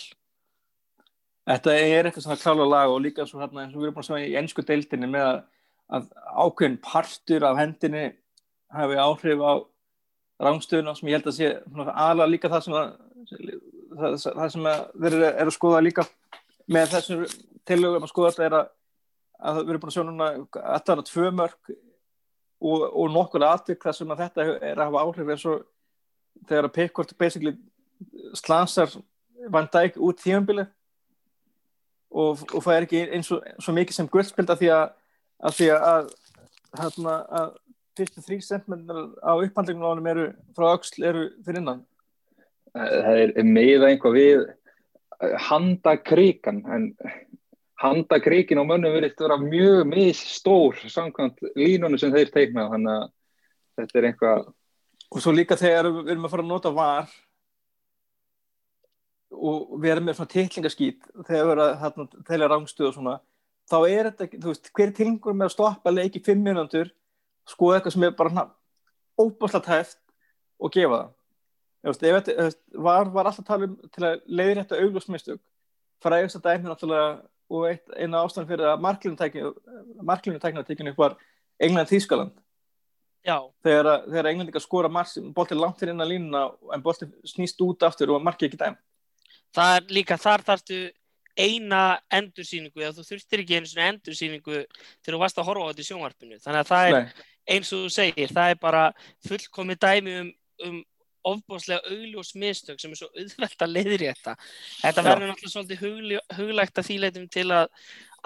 Þetta er eitthvað svona klála lag og líka svo hérna eins og við erum búin að segja í ennsku deildinni með að, að ákveðin partur af hendinni hafi áhrif á rángstöðuna sem ég held að sé aðalega líka það sem að það, það sem að verður er að skoða líka með þessum tilögum að skoða þetta er að, að við erum búin að sjá núna að þetta er að tvö mörg og, og nokkur aðtök þar sem að þetta er að hafa áhrif eins og þegar að Pickford basically slansar Van Dijk út tíðanbilið og, og það er ekki eins og svo mikið sem guldspilda því að, að því að, hérna, að fyrstu þrý sentmennar á upphandlingum á honum eru frá öxl eru fyrir innan.
Það er meða einhvað við handakríkan en handakríkin á mönnum verið vera mjög misstór samkvæmt línunum sem þeir teikna þannig að þetta er einhvað
og svo líka þegar við erum að fara að nota var og við erum með svona titlingaskít þegar við erum að hérna, telja rángstuð og svona þá er þetta, þú veist, hver er tilhengur með að stoppa leik í fimm minútur skoða eitthvað sem er bara svona óbúslega tæft og gefa það. Veist, þetta, veist, var, var alltaf að tala um til að leiðrétta augljósmistök frægast að dæmi náttúrulega og eina ástæðan fyrir að marklinu tækna tekinu upp var England Þýskaland
já,
þegar, þegar englendingar skora mark boltið langt fyrir innan línuna en boltið snýst út aftur og markið ekki dæm
það er líka þar þarftu eina endursýningu eða þú þurftir ekki einu svona endursýningu þegar þú varst að horfa á þetta í sjónvarpinu. Þannig að það er
Nei,
eins og þú segir, það er bara fullkomið dæmi um, um ofbáslega augljós mistök sem er svo auðvelt að leiðri þetta. Þetta verður náttúrulega svolítið huglægt að þýleitum til að,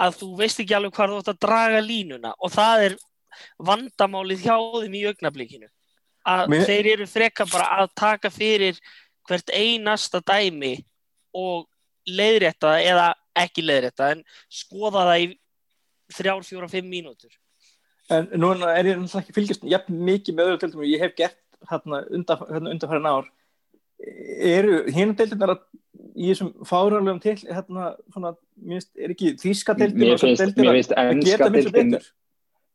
að þú veist ekki alveg hvað þú ætti að draga línuna. Og það er vandamálið hjá þeim í augnablikinu. Að
Mér-
þeir eru freka bara að taka fyrir hvert einasta dæmi og leiðrétta eða ekki leiðrétta en skoða það í þrjár, fjóra, fimm mínútur.
en núna er ég náttúrulega ekki fylgjast jafn mikið með öðru deildum og ég hef gert hérna undan, hérna undanfærin ár eru hérna deildunar að í þessum fáránlegum til hérna svona, mér finnst, er ekki þýska deildin
mér
og þessar
finnst, ennska deildin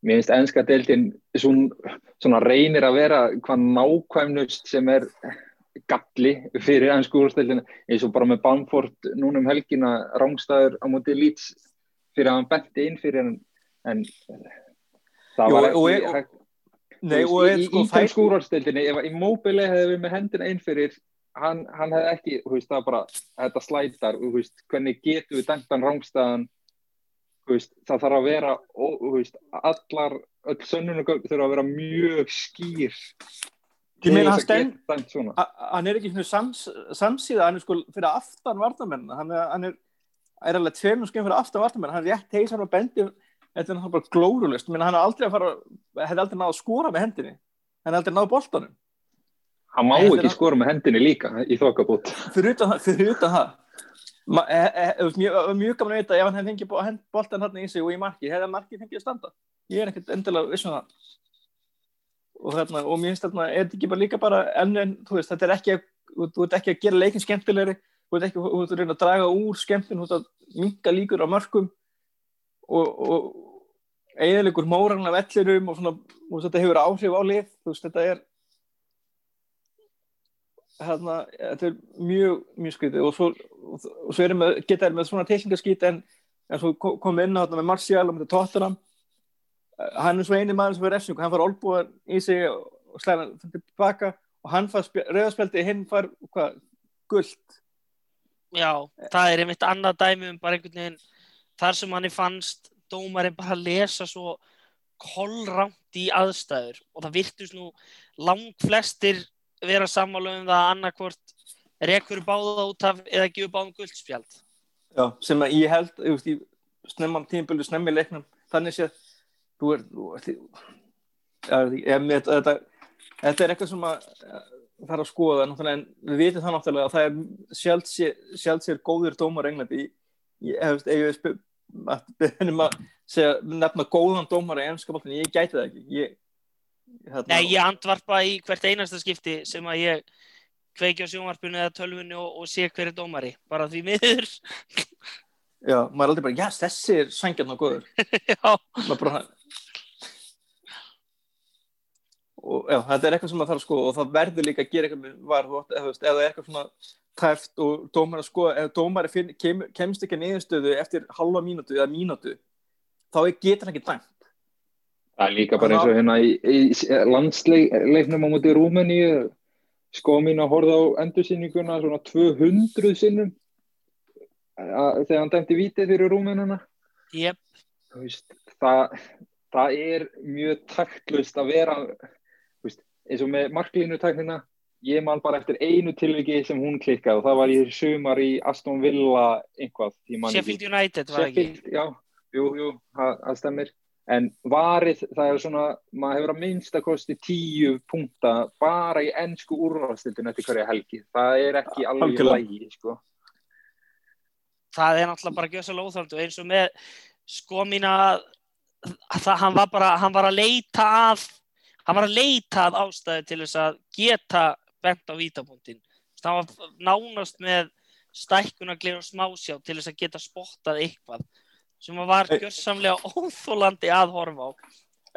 mér finnst ennska deildin svona, svona reynir að vera hvað nákvæmnust sem er galli fyrir ennsku úrstældina eins og bara með Bamford núna um helgina rángstæður á móti Leeds fyrir að hann benti inn fyrir hann en það var
og-
ekki
og-
hægt.
Nei, og er
í,
sko
í þeim
fæ-
skúrvalstildinni ef Immobile hefði við með hendina inn fyrir hann, hann hefði ekki, þú veist, það bara þetta slætar, þú veist, hvernig getur við dæmtan rángstæðan veist, það þarf að vera ó, veist, allar, öll sönnunugögn þurfa að vera mjög skýr
Ég meina, hann hann er ekki sams, samsíða hann er sko fyrir aftan vartamenn hann er, hann er, er alveg tveimur skeim fyrir aftan vartamenn hann er rétt heis hann og bendi þetta er náttúrulega bara glórulist Menna, hann er aldrei að fara hefði aldrei náð að skora með hendinni. Hann er aldrei náð boltanum.
Hann má ekki skora með hendinni líka í þokkabút
fyrir utan, það- það Ma, e, e, mjög, gaman að vita ef hann hefði fengið hend boltan hann í sig og í marki hefði markið fengið að standa? Ég er ekkert endilega vissum það. Og, þarna, og mér finnst þarna er þetta ekki bara líka bara enn en veist þetta er ekki þú þú ert ekki að gera leikin skemmtilegri þú ert ekki þú ert að draga úr skemmtun þú ert að minka líkur á mörkum og, og eðaligur móran af vellirum og, svona, og þetta hefur áhrif á lið þú veist þetta er hérna, þetta er mjög, mjög skrítið og svo, og, svo með, geta þær með svona teikningaskít en, en svo ko- kom inn á þetta með Martial og með Tottenham. Hann er svo eini maður sem verður refsing hann far olbúan í sig og slæða hann tilbaka og hann far rauðarspeldi hinn far hvað, gullt
Já, það er einmitt annað dæmi um bara einhvern veginn þar sem hann fannst dómarinn bara að lesa svo kollrámt í aðstæður og það virtust nú lang flestir vera sammála um það að annarkvort rekur báða út af eða gefur báðum guldspjald.
Já, sem að ég held ég veist, í snemman tímpölu, snemmi leiknum þannig sé þú er, þú er, ja, ég, með, þetta, þetta er eitthvað sem að eh, þarf að skoða en við vitum það náttúrulega að það er sjálf sér góður dómar í Englandi ég, ég, ef ég spil, að segja, nefna góðan dómar í ennska boltin, ég gæti það ekki ég, hérna,
Nei, ég andvarpa í hvert einasta skipti sem að ég kveiki á sjónvarpinu eða tölvunni og, og sé hver er dómari. Bara því miður.
já, maður er aldrei bara, já, þessi er sangjarn og góður
Já,
maður bara og já, þetta er eitthvað sem maður þarf að sko og það verður líka að gera eitthvað með var, þú átt- eða það er eitthvað svona tæft og dómar að skoða, ef dómar finn, kem, kemst ekki að niðurstöðu eftir halva mínútu eða mínútu, þá getur hann ekki dæmt.
Það er líka bara eins og hérna í, í landsleiknum á móti Rúmeni sko mín að horfa á endursýninguna svona 200 sinnum þegar hann dæmti vítið fyrir Rúmenuna
Jep,
veist, það, það er mjög taktlust að vera veist, eins og með marklínutaknina ég man bara eftir einu tilviki sem hún klikkað og það var í sumar í Aston Villa einhvað ekki.
Sheffield United var ekki.
Sheffield, já, jú, jú, það, það stemmir en varið, það er svona maður hefur að minnstakosti tíu punta bara í ennsku úrvastildin eftir hverja helgi, það er ekki alveg í lægi, sko.
Það er náttúrulega bara gjössalega óþáldu eins og með sko mín að það, hann var bara, hann var að leita að hann var að leita að ástæðu til þess að geta bent á vítapunktin. Það var nánast með stækkunaglir og smásjá til þess að geta spottað eitthvað sem var gjörsamlega óþólandi að horfa á.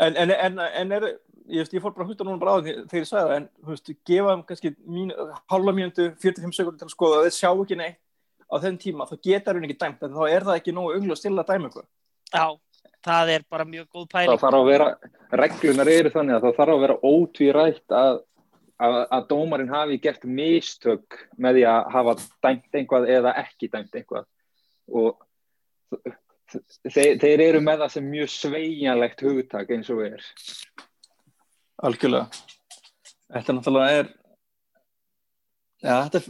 En, en, en, en er, ég, veist, ég fór bara að hlusta núna bara á því þegar ég sagði það, en þú veist, gefa þeim kannski mín, halva mínútu, 45 sekundir til að skoða og þeir sjá ekki neitt á þenn tíma, þá geta hún ekki dæmt, en þá er það ekki nógu augljóst til að dæma eitthvað.
Já, það er bara mjög góð
það
pæling.
þarf að vera, reglunar eru þannig að það þarf að vera ótvírætt að, að, að dómarinn hafi gert mistök með því að hafa dæmt einhvað eða ekki dæmt einhvað og þeir, þeir eru með það sem mjög sveigjanlegt hugtak eins og er.
Algjörlega. Þetta náttúrulega er, já, þetta er,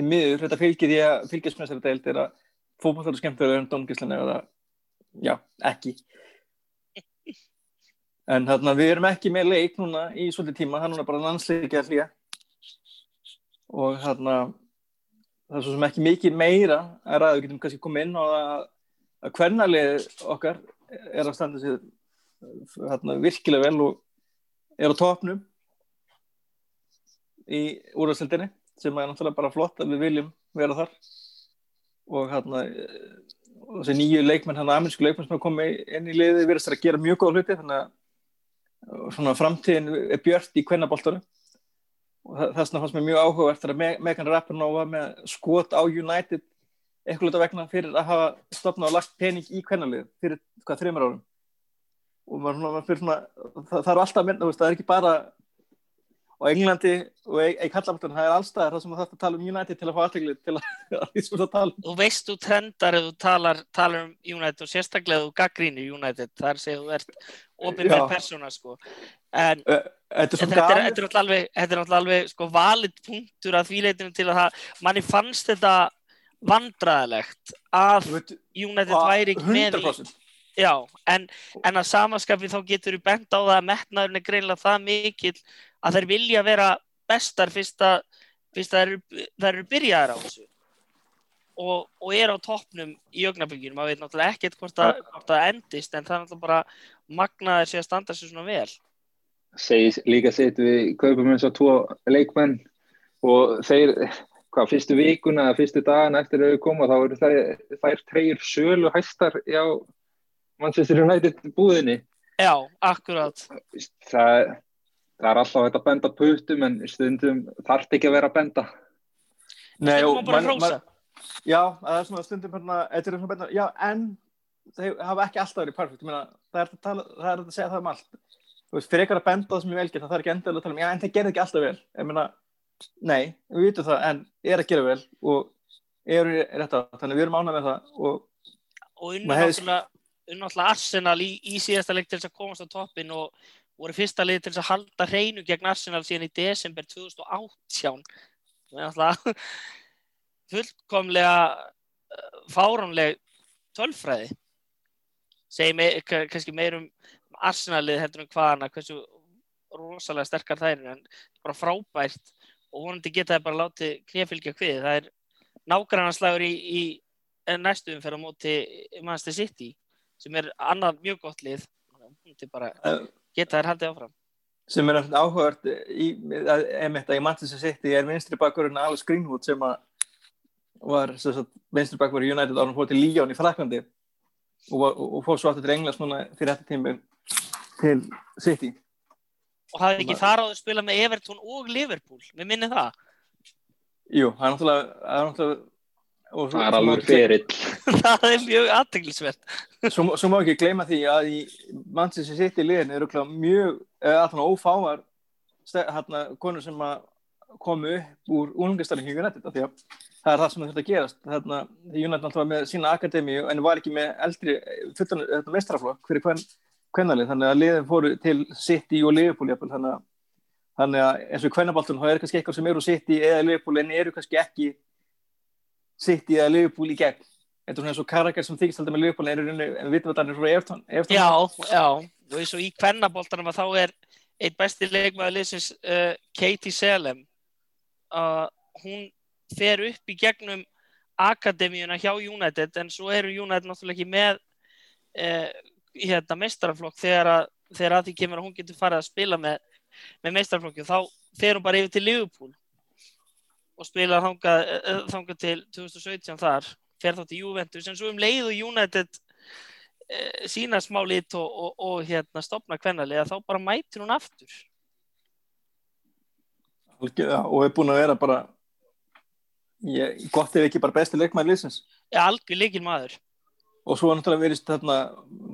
er miður, þetta fylgir því að þessari deild er að fótballtæður er skemmtilega en dómgíslan er að, já, ekki. En þarna, við erum ekki með leik núna í svolítið tíma, það er núna bara landsleikja hlýja. Og þarna, það er svo sem ekki mikið meira að við getum kannski komið inn á að, að hvernalið okkar er að standa sér þarna, virkilega vel og er á topnum í úrvæðsildinni sem er náttúrulega bara flott að við viljum vera þar. Og hérna og þessi nýju leikmenn, hann amerísku leikmenn sem er komið inn í liði verðast þær að gera mjög góða hluti þannig að svona framtíðin er björt í kvennaboltanum. Og það, það fannst mér mjög áhugavert Me- Megan Rapinoe var með skot á United eitthvað vegna fyrir að hafa stopnað og lagt pening í kvennalið fyrir hvað þreymur árum og maður, maður fyrir svona, það, það er alltaf mynd, það er ekki bara á Englandi og í kallaboltan það er allstaðar það sem það þarf að tala um United til að fá aðtegli til að, að því sem það tala um
Þú veist þú trendar ef þú talar, talar um United og sérstaklega þú gaggrínir United, þar segir þú ert opinber
Já.
persóna sko. En
Ö, Þetta er
náttúrulega alveg, alveg sko valid punktur að því leitinu til að það, manni fannst þetta vandræðilegt að United væri ekki með í,
100%
já, en, en að samaskapi þá getur við bent á það að metnaðurinn er greinlega það mikill að þeir vilja vera bestar fyrst að, fyrst að þeir, eru, byrjaðar á þessu. Og, og er á toppnum í augnabyggjum, maður veit náttúrulega ekkert hvort að, hvort það endist en það er náttúrulega bara magnaður sé að standa sér svona vel.
Segis, líka sett við kaupum eins og tvo leikmenn og þeir, hvað, fyrstu vikuna eða fyrstu dagana eftir að við koma þá eru þær, þær treyjur sölu hæstar já, Manchester United búðinni.
Já, akkurat.
Það, það er alltaf að benda puttum en stundum þarf ekki að vera benda.
Nei, og man- man- Já, það er svona stundum hérna, þetta er svona beina, já, en þeir hafa ekki alltaf verið perfekt, ég meina, það er tala, það er að segja það um allt. Þú veist, fyrir eitthvað að benda það sem ég velgert, það er ekki endilega að tala um, já, en það gerði ekki alltaf vel. Ég meina, nei, við vitum það, en er að gera vel og eru er þetta, þannig við erum ánað með það og
og unnu
Maður hefði-
náttúrulega, unnu náttúrulega Arsenal í, í síðasta leik til þess að komast á toppin og voru fyrsta leik til þess að halda hreinu gegn Arsenal síðan í desember 2018 það er náttúrulega fullkomlega uh, fáránleg tölfræði. Segi me, ka- kannski meir um Arsenalið heldur um hvaðana hversu rosalega sterkar þær en bara frábært og vonandi geta það bara látið knefylgja hvið það er nágrannarslagur í, í næstu umferð á móti Manchester City sem er annað mjög gott lið. Bara
uh,
geta þær haldið áfram.
sem er eftir áhugavert í, að, emitt, að í Manchester City er vinstri bakkurinn Alex Greenwood sem að var vinstri bakkur í United árum fór til Lyon í Fraklandi og, og, og fór svo aftur til Englands núna fyrir þetta tími til City
og hafði ekki þar áður spilað með Everton og Liverpool, við minni það.
Jú, það er náttúrulega, það er náttúrulega
er alveg ferill.
það er mjög aðteglisvert.
Svo, svo má ekki gleyma því að í Manchester City liðin eru örugglega mjög, alltaf ófáar hérna, konur sem að komu upp úr ungastarinn hjá United af því að það er það sem þetta gerast. Þarna, því United alltaf var með sína akademíu en var ekki með eldri fullan þetta mestraflokk fyrir hvern, hvernalið þannig að liðin fóru til City og Liverpool jafnvel, þannig að, þannig að eins og kvennabaltun þá er kannski eitthvað sem eru City eða Liverpool en eru kannski ekki City eða Liverpool í gegn er svona eins og karakter sem þykist alltaf með Liverpool en eru en við vitum að það er frá Everton, Everton.
Já, já, og eins og í kvennaboltanum að þá er einn besti leikmaður liðsins uh, Katie Selem að hún fer upp í gegnum akademíuna hjá United en svo eru United náttúrulega ekki með uh, hérna meistaraflokk þegar að, þegar að því kemur að hún getur farið að spila með, með meistaraflokki og þá fer hún bara yfir til Liverpool og spilar þangað, uh, þangað til 2017 þar fer þá til Juventus en svo um leið og United eh, sína smá lit og, og, og hérna stopna kvennalega þá bara mætir hún aftur.
Og er búin að vera bara ég, gott ef ekki bara besti leikmaður liðsins.
Ja, algjör leikil maður
og svo er náttúrulega verið þarna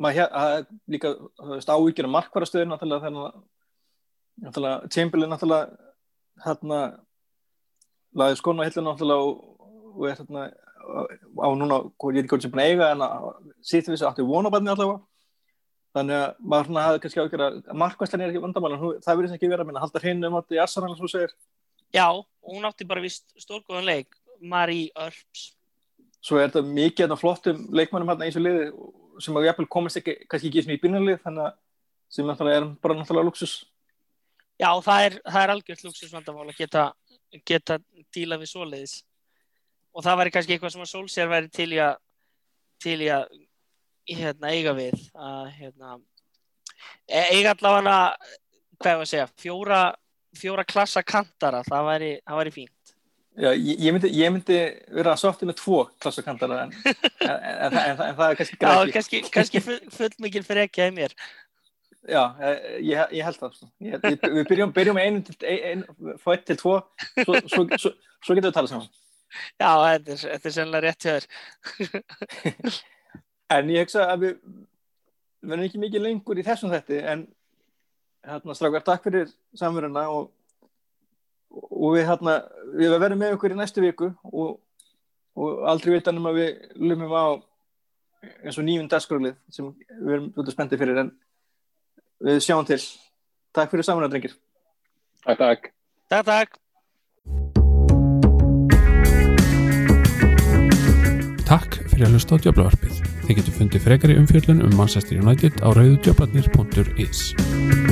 maður líka ávíkjur af markvarastöður náttúrulega að náttúrulega Chamberlain náttúrulega þarna laði skona hillin náttúrulega og, er þarna á núna, ég er ekki hvort sem búin að eiga en að sýtti þessu áttu vonabarni allavega. Þannig að maður svona hafði kannski ágjör að markvæslan er ekki vandamál en það verið ekki vera að minna halda hinn um átti í Arsenal
já, hún átti bara vist stórgóðan leik. Marie Earps
svo er þetta mikið þetta flottum leikmannum hérna eins og liði sem að jafnvel komast ekki, kannski ekki í byrjunlið þannig að sem náttúrulega er bara náttúrulega luxus
já, það er, það er algjört luxusvandamál að geta, geta díla við svoleiðis. Og það væri kannski eitthvað sem að Solskjær væri til í að til í að hérna, eiga við að hérna, e- eiga allavega hvað ég að segja, fjóra fjóra klassa kantara, það væri, það væri fínt
Já, ég, myndi, ég myndi vera að softi með tvo klassakantara en, en, en, en, það er kannski
Já,
græki
kannski, kannski full, mikil fyrir ekki að mér.
Já, eh, ég, ég held það sko. ég, Við byrjum, byrjum með einu til, ein, frá eitt til tvo svo, svo, svo, svo getum við talað saman
Já, þetta er, þetta er sennilega rétt hjá þér.
En ég hugsa að við verðum ekki mikið lengur í þessum þetti en hérna strákar, takk fyrir samveruna og, og við, hérna, við verðum með ykkur í næstu viku og, og aldrei vitan um að við lumum á eins og nýjum dagskrálið sem við erum út að spendi fyrir en við sjáum til Takk fyrir samveruna, drengir
Takk, takk.
Takk, takk.
Takk fyrir að hlusta á Djöflavarpið. Þið getur fundið frekari umfjöllun um Manchester United á rauðudjöflarnir.is.